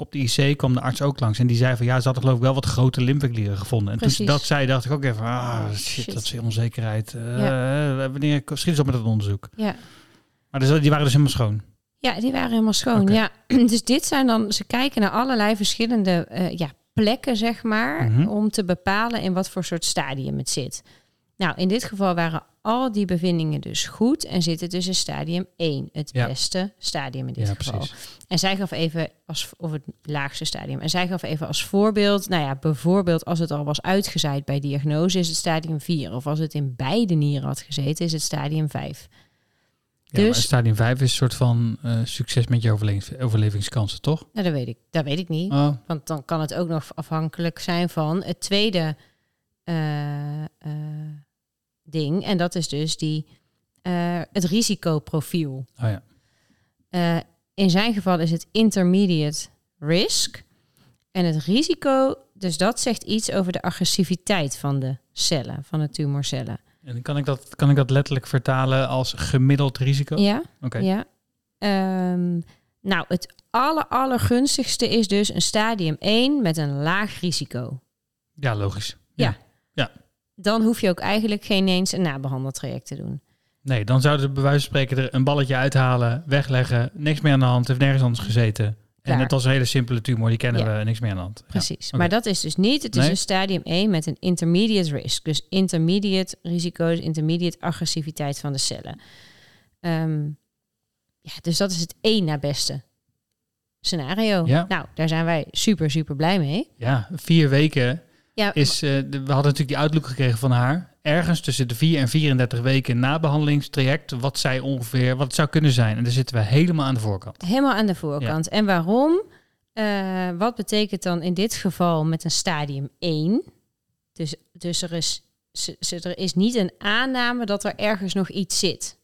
op de IC kwam de arts ook langs. En die zei van, ja, ze hadden geloof ik wel wat grote lymfeklieren gevonden. En toen ze Precies. dat zei, dacht ik ook even, ah, shit, Shit. dat is onzekerheid. Eh, Wanneer schiet ze op met het onderzoek? Ja. Maar dus, die waren dus helemaal schoon. Ja, die waren helemaal schoon. Ja, dus dit zijn dan, ze kijken naar allerlei verschillende eh, ja, plekken, zeg maar, Mhm. om te bepalen in wat voor soort stadium het zit. Nou, in dit geval waren al die bevindingen dus goed en zitten dus in stadium 1, het Ja. beste stadium in dit Ja, geval. precies. En zij gaf even als of het laagste stadium. En zij gaf even als voorbeeld, nou ja, bijvoorbeeld als het al was uitgezaaid bij diagnose, is het stadium 4. Of als het in beide nieren had gezeten, is het stadium 5. Ja, Dus- stadium 5 is een soort van eh, succes met je overlevings- overlevingskansen, toch? Nou, dat weet ik, dat weet ik niet. Oh, Want dan kan het ook nog afhankelijk zijn van het tweede eh, ding. En dat is dus die, eh, het risicoprofiel. Oh ja. Eh, in zijn geval is het intermediate risk. En het risico, dus dat zegt iets over de agressiviteit van de cellen, van de tumorcellen. En kan ik dat, kan ik dat letterlijk vertalen als gemiddeld risico? Ja, Oké. ja. Ehm, nou, het aller, allergunstigste is dus een stadium 1 met een laag risico. Ja, logisch. Ja. Dan hoef je ook eigenlijk geen eens een nabehandeltraject te doen. Nee, dan zouden ze bij wijze van spreken er een balletje uithalen, wegleggen, niks meer aan de hand, heeft nergens anders gezeten. Klaar. En het was een hele simpele tumor, die kennen Ja. we, niks meer aan de hand. Ja. Precies. oké. Maar dat is dus niet. Het is Nee. een stadium 1 met een intermediate risk. Dus intermediate risico's, intermediate agressiviteit van de cellen. Ehm, ja, dus dat is het één na beste scenario. Ja. Nou, daar zijn wij super, super blij mee. Ja, vier weken Ja, is, eh, de- we hadden natuurlijk die uitlook gekregen van haar. Ergens tussen de 4 en 34 weken na behandelingstraject, wat zij ongeveer, wat het zou kunnen zijn. En daar zitten we helemaal aan de voorkant. helemaal aan de voorkant. En waarom? Eh, wat betekent dan in dit geval met een stadium 1? Dus, dus er, is, ze- ze- er is niet een aanname dat er ergens nog iets zit.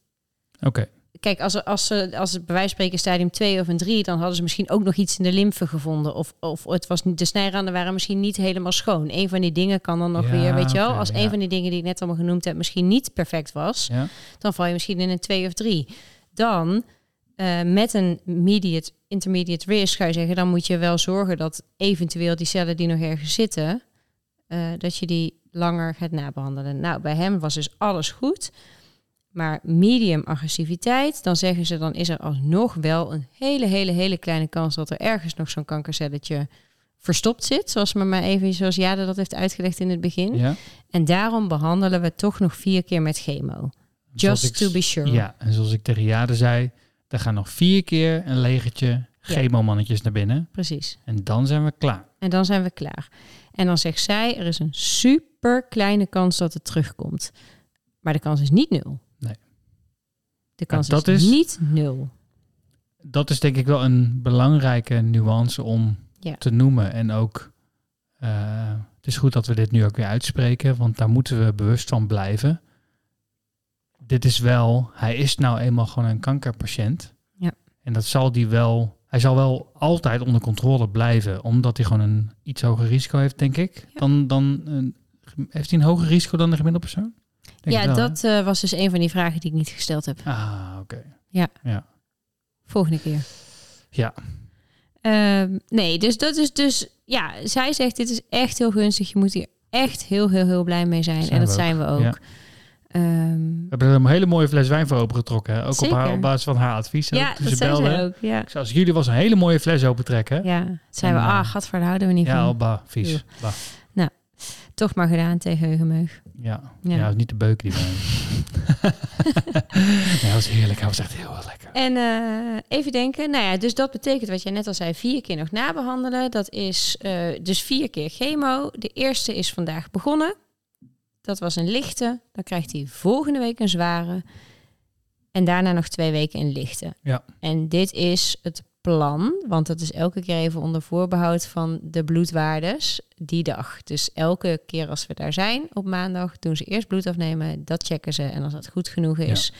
Oké, Kijk, als, er, als, ze, als het bij wijze van spreken stadium 2 of een 3, dan hadden ze misschien ook nog iets in de lymfe gevonden. Of, of het was, de snijranden waren misschien niet helemaal schoon. Een van die dingen kan dan nog Ja, weer, weet je wel, als een van die dingen die ik net allemaal genoemd heb misschien niet perfect was, dan val je misschien in een 2 of 3. Dan eh, met een mediate, intermediate risk ga je zeggen, dan moet je wel zorgen dat eventueel die cellen die nog ergens zitten, eh, dat je die langer gaat nabehandelen. Nou, bij hem was dus alles goed. Maar medium agressiviteit, dan zeggen ze, dan is er alsnog wel een hele, hele, hele kleine kans dat er ergens nog zo'n kankercelletje verstopt zit. Zoals maar maar even, zoals Jade dat heeft uitgelegd in het begin. ja. En daarom behandelen we toch nog vier keer met chemo. Just ik- to be sure. Ja, en zoals ik tegen Jade zei, er gaan nog vier keer een legertje chemomannetjes naar binnen. Precies. En dan zijn we klaar. En dan zijn we klaar. En dan zegt zij, er is een super kleine kans dat het terugkomt. Maar de kans is niet nul. De kans dat is, is- niet nul. Dat is denk ik wel een belangrijke nuance om Ja. te noemen. En ook, eh, het is goed dat we dit nu ook weer uitspreken, want daar moeten we bewust van blijven. Dit is wel, hij is nou eenmaal gewoon een kankerpatiënt. Ja. En dat zal die wel, hij zal wel altijd onder controle blijven, omdat hij gewoon een iets hoger risico heeft, denk ik. Ja. Dan, dan een- heeft hij een hoger risico dan de gemiddelde persoon? Denk ja, dat eh, was dus een van die vragen die ik niet gesteld heb. Ah, oké. Volgende keer. Ja. Ehm, nee, dus dat is dus... Ja, zij zegt dit is echt heel gunstig. Je moet hier echt heel, heel, heel blij mee zijn. Zijn en dat zijn we ook. ja. Ehm, We hebben er een hele mooie fles wijn voor opengetrokken. Hè? Ook op, haar, op basis van haar advies. ja, dat ze zei belde. ze ook. Ja, Ik als jullie was een hele mooie fles opentrekken. ja. Zeiden we, En, eh, ah, gadver, houden we niet Ja, van. oh, bah, vies. Ja. Bah. Toch maar gedaan tegen Heugenmeug. Ja. Ja. Ja. niet de beuk die wijn. ja, dat was heerlijk. Hij was echt heel lekker. En eh, even denken, nou ja, dus dat betekent wat jij net al zei, vier keer nog nabehandelen. Dat is eh, dus vier keer chemo. De eerste is vandaag begonnen. Dat was een lichte. Dan krijgt hij volgende week een zware. En daarna nog twee weken een lichte. Ja. En dit is het plan, want dat is elke keer even onder voorbehoud van de bloedwaardes die dag. Dus elke keer als we daar zijn op maandag, doen ze eerst bloed afnemen, dat checken ze. En als dat goed genoeg is,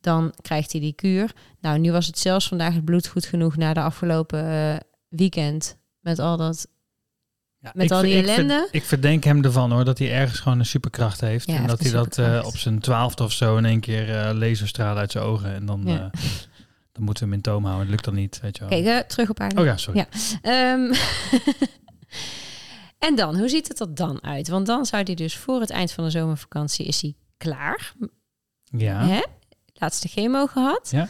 dan krijgt hij die kuur. Nou, nu was het zelfs vandaag het bloed goed genoeg na de afgelopen eh, weekend. Met al dat. Ja, Met ik al die ellende? Ik verdenk hem ervan hoor, dat hij ergens gewoon een superkracht heeft. Ja, en dat hij dat eh, op zijn twaalfde of zo in één keer eh laserstralen uit zijn ogen. En dan, Ja. Dan moeten we hem in toom houden. Dat lukt dan niet, weet je wel. Kijk, eh, terug op aarde. oh ja, sorry. Ja. Ehm, en dan, hoe ziet het er dan uit? Want dan zou hij dus voor het eind van de zomervakantie is hij klaar. Ja. Hè? Laatste chemo gehad. Ja.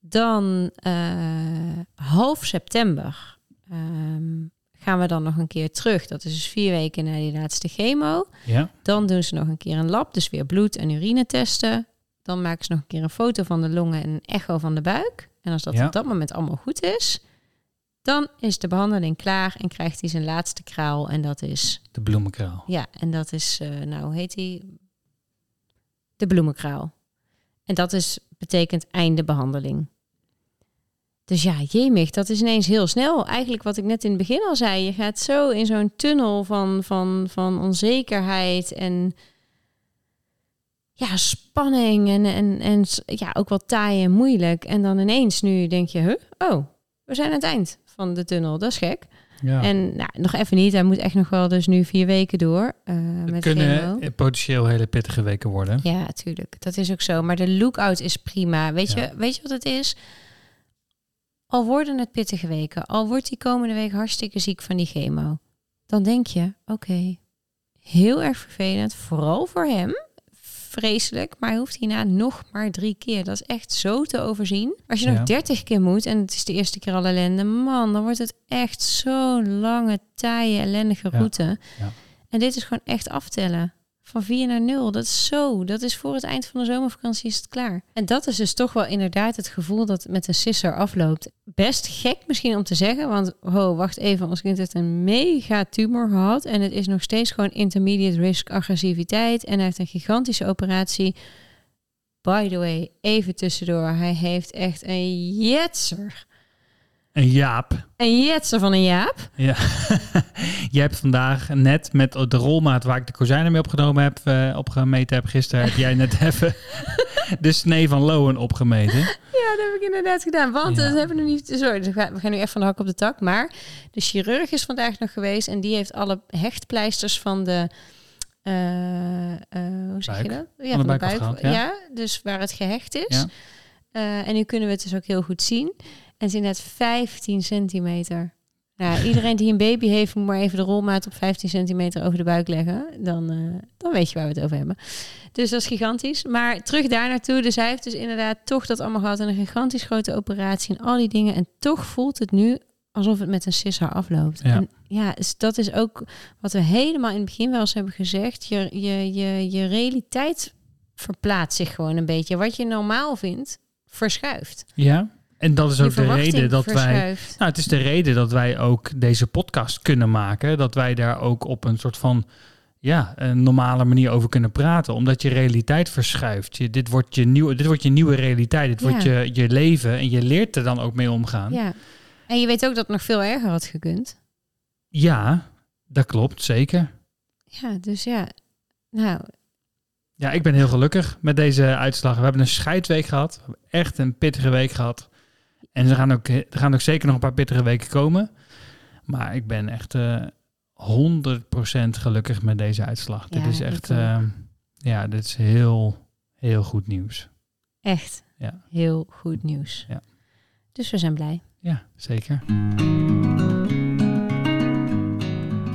Dan eh, half september ehm, gaan we dan nog een keer terug. Dat is dus vier weken na die laatste chemo. ja. Dan doen ze nog een keer een lab, dus weer bloed en urine testen. Dan maken ze nog een keer een foto van de longen en een echo van de buik. En als dat Ja. op dat moment allemaal goed is, dan is de behandeling klaar en krijgt hij zijn laatste kraal. En dat is, De bloemenkraal. ja, en dat is, eh, nou hoe heet die? De bloemenkraal. En dat is, betekent einde behandeling. Dus ja, jemig, dat is ineens heel snel. Eigenlijk wat ik net in het begin al zei. Je gaat zo in zo'n tunnel van, van, van onzekerheid en ja, spanning en, en, en ja, ook wel taai en moeilijk. En dan ineens nu denk je, huh? oh, we zijn aan het eind van de tunnel. Dat is gek. Ja. En nou, nog even niet. Hij moet echt nog wel dus nu vier weken door met kunnen chemo. eh, potentieel hele pittige weken worden. Ja, tuurlijk. Dat is ook zo. Maar de lookout is prima. Weet, Ja. je, weet je wat het is? Al worden het pittige weken, al wordt die komende week hartstikke ziek van die chemo, dan denk je, oké, heel erg vervelend, vooral voor hem. Vreselijk, maar hij hoeft hierna nog maar drie keer. Dat is echt zo te overzien. Als je nog dertig keer moet en het is de eerste keer al ellende, man, dan wordt het echt zo'n lange, taaie, ellendige Ja. route. Ja. En dit is gewoon echt aftellen. Van 4 naar 0. Dat is zo. Dat is voor het eind van de zomervakantie is het klaar. En dat is dus toch wel inderdaad het gevoel dat met een sisser afloopt. Best gek misschien om te zeggen. Want, ho, wacht even. Ons kind heeft een mega tumor gehad. En het is nog steeds gewoon intermediate risk agressiviteit. En hij heeft een gigantische operatie. By the way, even tussendoor. Hij heeft echt een jetser. En Jaap, Een jetser van een Jaap. ja. jij hebt vandaag net met de rolmaat waar ik de kozijnen mee opgenomen heb, eh, opgemeten heb gisteren, heb jij net even de snee van Lowen opgemeten. Ja, dat heb ik inderdaad gedaan. Want Ja. dat hebben we nog niet. Sorry, dus we gaan we nu even van de hak op de tak. Maar de chirurg is vandaag nog geweest en die heeft alle hechtpleisters van de. eh, eh, hoe zeg je dat? Ja, de buik afgehaald, ja. dus waar het gehecht is. Ja. Eh, en nu kunnen we het dus ook heel goed zien. En het is inderdaad 15 centimeter. Nou, iedereen die een baby heeft, moet maar even de rolmaat op 15 centimeter over de buik leggen. Dan, eh, dan weet je waar we het over hebben. Dus dat is gigantisch. Maar terug daar naartoe. Dus hij heeft dus inderdaad toch dat allemaal gehad. En een gigantisch grote operatie en al die dingen. En toch voelt het nu alsof het met een sisser afloopt. Ja. En ja, dus dat is ook wat we helemaal in het begin wel eens hebben gezegd. Je, je, je, je realiteit verplaatst zich gewoon een beetje. Wat je normaal vindt, verschuift. Ja. En dat is ook de reden dat wij. Nou, het is de reden dat wij ook deze podcast kunnen maken. Dat wij daar ook op een soort van ja, een normale manier over kunnen praten. Omdat je realiteit verschuift. Je, dit, wordt je nieuwe, dit wordt je nieuwe realiteit. Dit wordt je, je leven. En je leert er dan ook mee omgaan. Ja. En je weet ook dat het nog veel erger had gekund. Ja, dat klopt, zeker. Ja, dus ja. Nou, Ja, ik ben heel gelukkig met deze uitslag. We hebben een scheidweek gehad. We hebben echt een pittige week gehad. En er gaan ook, er gaan ook zeker nog een paar pittige weken komen. Maar ik ben echt eh 100% gelukkig met deze uitslag. Ja, dit is echt, eh, ja, dit is heel, heel goed nieuws. echt Ja. heel goed nieuws. Ja. Dus we zijn blij. Ja, zeker.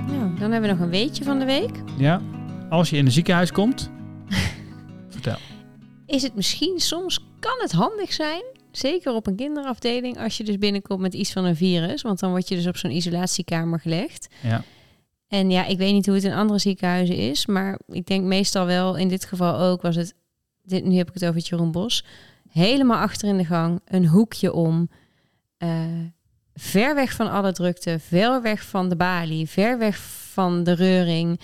Nou, dan hebben we nog een weetje van de week. Ja, als je in een ziekenhuis komt, vertel. Is het misschien soms, kan het handig zijn, zeker op een kinderafdeling, als je dus binnenkomt met iets van een virus. Want dan word je dus op zo'n isolatiekamer gelegd. Ja, En ja, ik weet niet hoe het in andere ziekenhuizen is, maar ik denk meestal wel, in dit geval ook, was het, dit, nu heb ik het over het Jeroen Bos, helemaal achter in de gang, een hoekje om, eh, ver weg van alle drukte, ver weg van de balie, ver weg van de reuring.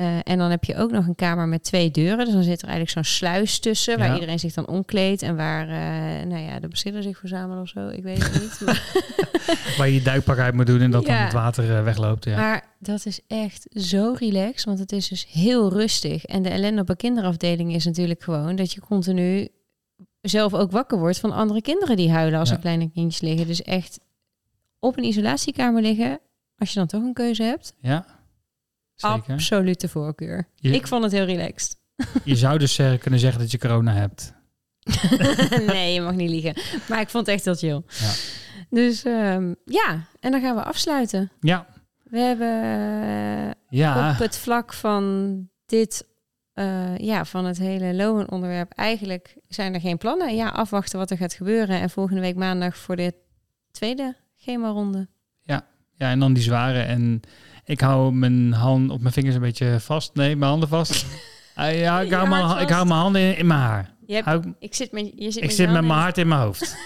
Eh, en dan heb je ook nog een kamer met twee deuren. Dus dan zit er eigenlijk zo'n sluis tussen, waar Ja. iedereen zich dan omkleedt en waar eh, nou ja, de bacillen zich verzamelen of zo. Ik weet het niet. Maar, waar je je duikpak uit moet doen en dat dan het water eh, wegloopt. Ja. Maar dat is echt zo relaxed, want het is dus heel rustig. En de ellende op een kinderafdeling is natuurlijk gewoon dat je continu zelf ook wakker wordt van andere kinderen die huilen als Ja. er kleine kindjes liggen. Dus echt op een isolatiekamer liggen, als je dan toch een keuze hebt, ja, zeker. absolute voorkeur. Je- Ik vond het heel relaxed. Je zou dus kunnen zeggen dat je corona hebt. nee, je mag niet liegen. Maar ik vond het echt heel chill. Ja. Dus ehm, ja, en dan gaan we afsluiten. Ja, We hebben eh, ja. op het vlak van dit, eh, ja, van het hele loononderwerp, eigenlijk zijn er geen plannen. Ja, afwachten wat er gaat gebeuren. En volgende week maandag voor de tweede chemo-ronde. Ja, en dan die zware. En ik hou mijn hand op mijn vingers een beetje vast. Nee, mijn handen vast. Ah, ja, ik hou, mijn, ik hou mijn handen in, in mijn haar. Je hebt, Hou- ik zit met, je zit ik met zit met mijn hart in mijn hoofd.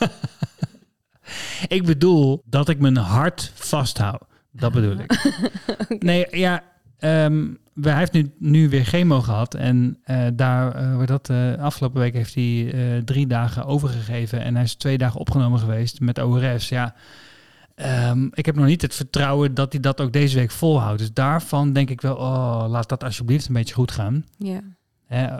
ik bedoel dat ik mijn hart vasthoud. Dat bedoel ik. Nee, ja, ehm, hij heeft nu, nu weer chemo gehad. En eh, daar, eh, wordt dat, eh, afgelopen week heeft hij eh, drie dagen overgegeven. En hij is twee dagen opgenomen geweest met ORS. Ja, ehm, ik heb nog niet het vertrouwen dat hij dat ook deze week volhoudt. Dus daarvan denk ik wel, oh, laat dat alsjeblieft een beetje goed gaan. Ja.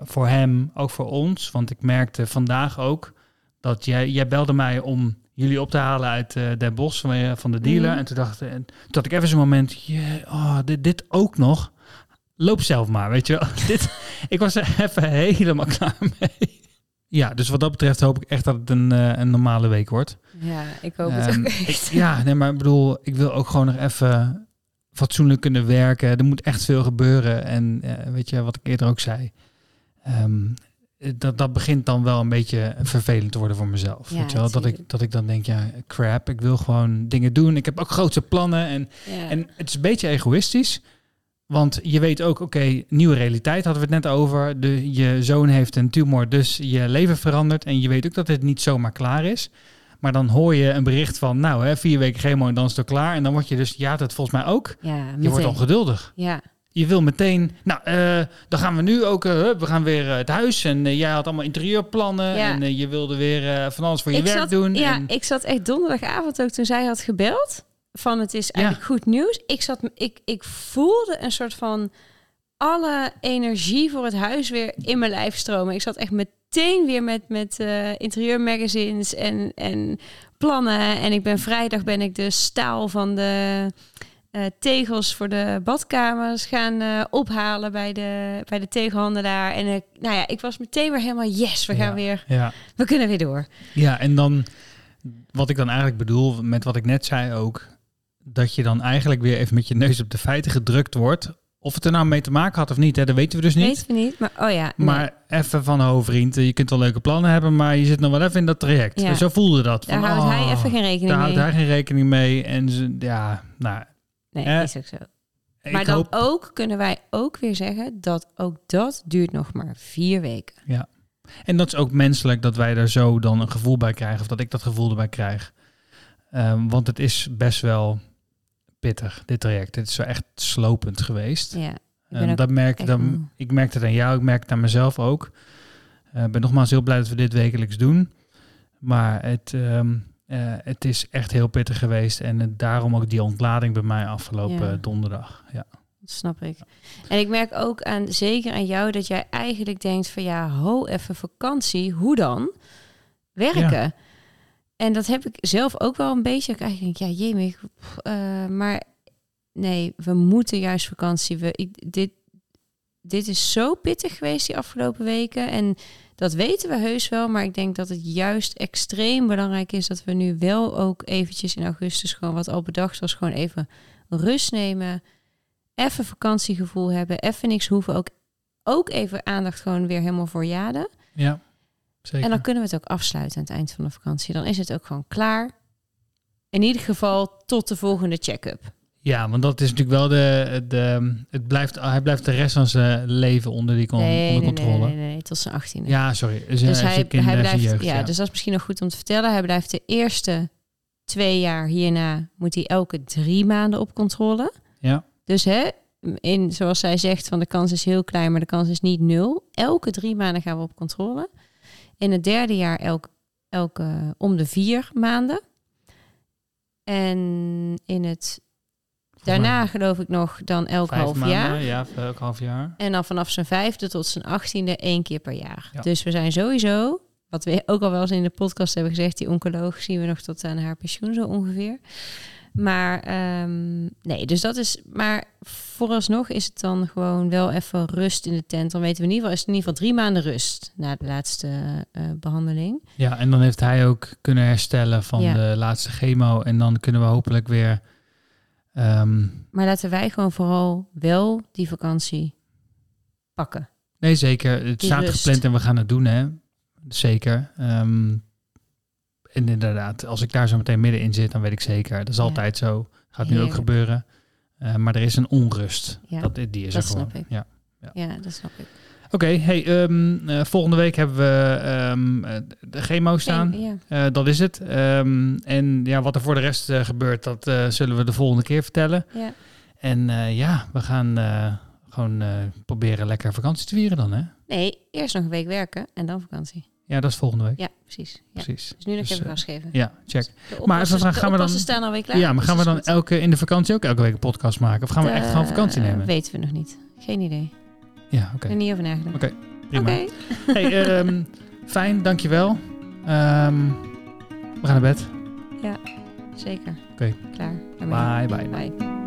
Voor hem, ook voor ons. Want ik merkte vandaag ook dat jij, jij belde mij om jullie op te halen uit uh, Den Bosch van, eh, van de dealer. Mhm. En toen dacht en, toen had ik even zo'n moment, oh, dit, dit ook nog. Loop zelf maar, weet je wel. dit, ik was er even helemaal klaar mee. Ja, dus wat dat betreft hoop ik echt dat het een, uh, een normale week wordt. Ja, ik hoop het Um, ook echt. ik- ja, nee, maar ik bedoel, ik wil ook gewoon nog even fatsoenlijk kunnen werken. Er moet echt veel gebeuren. En eh, weet je, wat ik eerder ook zei. ehm, dat, dat begint dan wel een beetje vervelend te worden voor mezelf. Ja, weet je wel? Dat, ik, dat ik dan denk, ja, crap, ik wil gewoon dingen doen. Ik heb ook grote plannen. En, Ja. en het is een beetje egoïstisch. Want je weet ook, oké, nieuwe realiteit hadden we het net over. De, je zoon heeft een tumor, dus je leven verandert. En je weet ook dat het niet zomaar klaar is. Maar dan hoor je een bericht van, nou, hè, vier weken chemo en dan is het klaar. En dan word je dus, ja, dat volgens mij ook. ja, Je wordt ongeduldig. Ja, Je wil meteen, nou, eh, dan gaan we nu ook, eh, we gaan weer eh, het huis. En jij had allemaal interieurplannen. Ja. En je wilde weer van alles voor je ik werk zat, doen. Ja, en, ik zat echt donderdagavond ook toen zij had gebeld. Van het is eigenlijk goed nieuws. Ik, zat, ik, ik voelde een soort van alle energie voor het huis weer in mijn lijf stromen. Ik zat echt meteen weer met, met eh, interieurmagazines en, en plannen. En ik ben vrijdag ben ik de staal van de eh, tegels voor de badkamers gaan eh, ophalen bij de, bij de tegelhandelaar. En ik, nou ja, ik was meteen weer helemaal yes, we gaan Ja. weer, ja. we kunnen weer door. Ja, en dan wat ik dan eigenlijk bedoel met wat ik net zei ook, dat je dan eigenlijk weer even met je neus op de feiten gedrukt wordt. Of het er nou mee te maken had of niet, hè, dat weten we dus niet. Weten we niet, maar oh ja. nee. Maar even van, oh vriend, je kunt wel leuke plannen hebben, maar je zit nog wel even in dat traject. Ja. Zo voelde dat. daar van, houdt hij oh, even geen rekening Daar mee. houdt hij geen rekening mee. En ze, ja, nou, Nee, Eh, is ook zo. Maar dan hoop... ook kunnen wij ook weer zeggen dat ook dat duurt nog maar vier weken. En dat is ook menselijk dat wij daar zo dan een gevoel bij krijgen, of dat ik dat gevoel erbij krijg. Ehm, want het is best wel pittig, dit traject. Het is zo echt slopend geweest. Ja, En dat merk, dan, ik merk het aan jou, ik merk het aan mezelf ook. Eh, Ik ben nogmaals heel blij dat we dit wekelijks doen. Maar het, ehm, eh, het is echt heel pittig geweest. En het- daarom ook die ontlading bij mij afgelopen Ja. donderdag. Ja. dat snap ik. En ik merk ook aan, zeker aan jou, dat jij eigenlijk denkt van ja, ho, even vakantie. Hoe dan? Werken. En dat heb ik zelf ook wel een beetje. Ik denk, ja, jemig. eh, maar nee, we moeten juist vakantie. We, dit, dit is zo pittig geweest die afgelopen weken. En dat weten we heus wel. Maar ik denk dat het juist extreem belangrijk is dat we nu wel ook eventjes in augustus gewoon wat al bedacht was. Gewoon even rust nemen. Even vakantiegevoel hebben. Even niks hoeven. Ook, ook even aandacht gewoon weer helemaal voor jaden. ja, zeker. En dan kunnen we het ook afsluiten aan het eind van de vakantie. Dan is het ook gewoon klaar. In ieder geval tot de volgende check-up. Ja, want dat is natuurlijk wel de... de het blijft, hij blijft de rest van zijn leven onder, die con- nee, onder nee, controle. nee, nee, nee, tot zijn achttiende. Ja, sorry. Dus, dus hij, hij, eh, blijft, jeugd, ja, dus dat is misschien nog goed om te vertellen. Hij blijft de eerste twee jaar hierna, moet hij elke drie maanden op controle. Ja. Dus hè, in, zoals zij zegt, van de kans is heel klein, maar de kans is niet nul. Elke drie maanden gaan we op controle. In het derde jaar elk, elke om de vier maanden. En in het daarna geloof ik nog dan elk Vijf half maanden, jaar. Ja, elk half jaar. En dan vanaf zijn vijfde tot zijn achttiende één keer per jaar. Ja. Dus we zijn sowieso, wat we ook al wel eens in de podcast hebben gezegd, die oncoloog zien we nog tot aan haar pensioen zo ongeveer. Maar ehm, nee, dus dat is. Maar vooralsnog is het dan gewoon wel even rust in de tent. Dan weten we in ieder geval, is het in ieder geval drie maanden rust na de laatste eh, behandeling. Ja, en dan heeft hij ook kunnen herstellen van Ja. de laatste chemo. En dan kunnen we hopelijk weer... ehm, Maar laten wij gewoon vooral wel die vakantie pakken. nee, zeker. Het Die staat rust. gepland en we gaan het doen, hè. Zeker. Ehm, en inderdaad, als ik daar zo meteen middenin zit, dan weet ik zeker. Dat is Ja. altijd zo. Gaat nu ook gebeuren. Eh, maar er is een onrust. Ja, dat, die is dat er gewoon. snap ik. Ja. Ja, dat snap ik. Oké, hey, ehm, eh, volgende week hebben we ehm, eh, de chemo staan. Ja. Eh, dat is het. Ehm, en ja, wat er voor de rest eh, gebeurt, dat eh, zullen we de volgende keer vertellen. ja. En eh, ja, we gaan eh, gewoon eh, proberen lekker vakantie te vieren dan, hè? Nee, eerst nog een week werken en dan vakantie. Ja, dat is volgende week. Ja, precies. Ja. Precies. Dus nu nog Dus, even eh, gas geven. Ja, check. De Maar gaan we dan- oppassen staan alweer klaar. ja, maar dus gaan we dat dan elke, in de vakantie ook elke week een podcast maken? Of gaan we echt Eh, gewoon vakantie nemen? Weten we nog niet. Geen idee. Ja, oké. Er niet over nagedacht. Oké. Prima. Oké. Hey, ehm, fijn, dankjewel. Ehm we gaan naar bed. Zeker. Oké. Klaar. Daarmee. Bye, bye. Bye.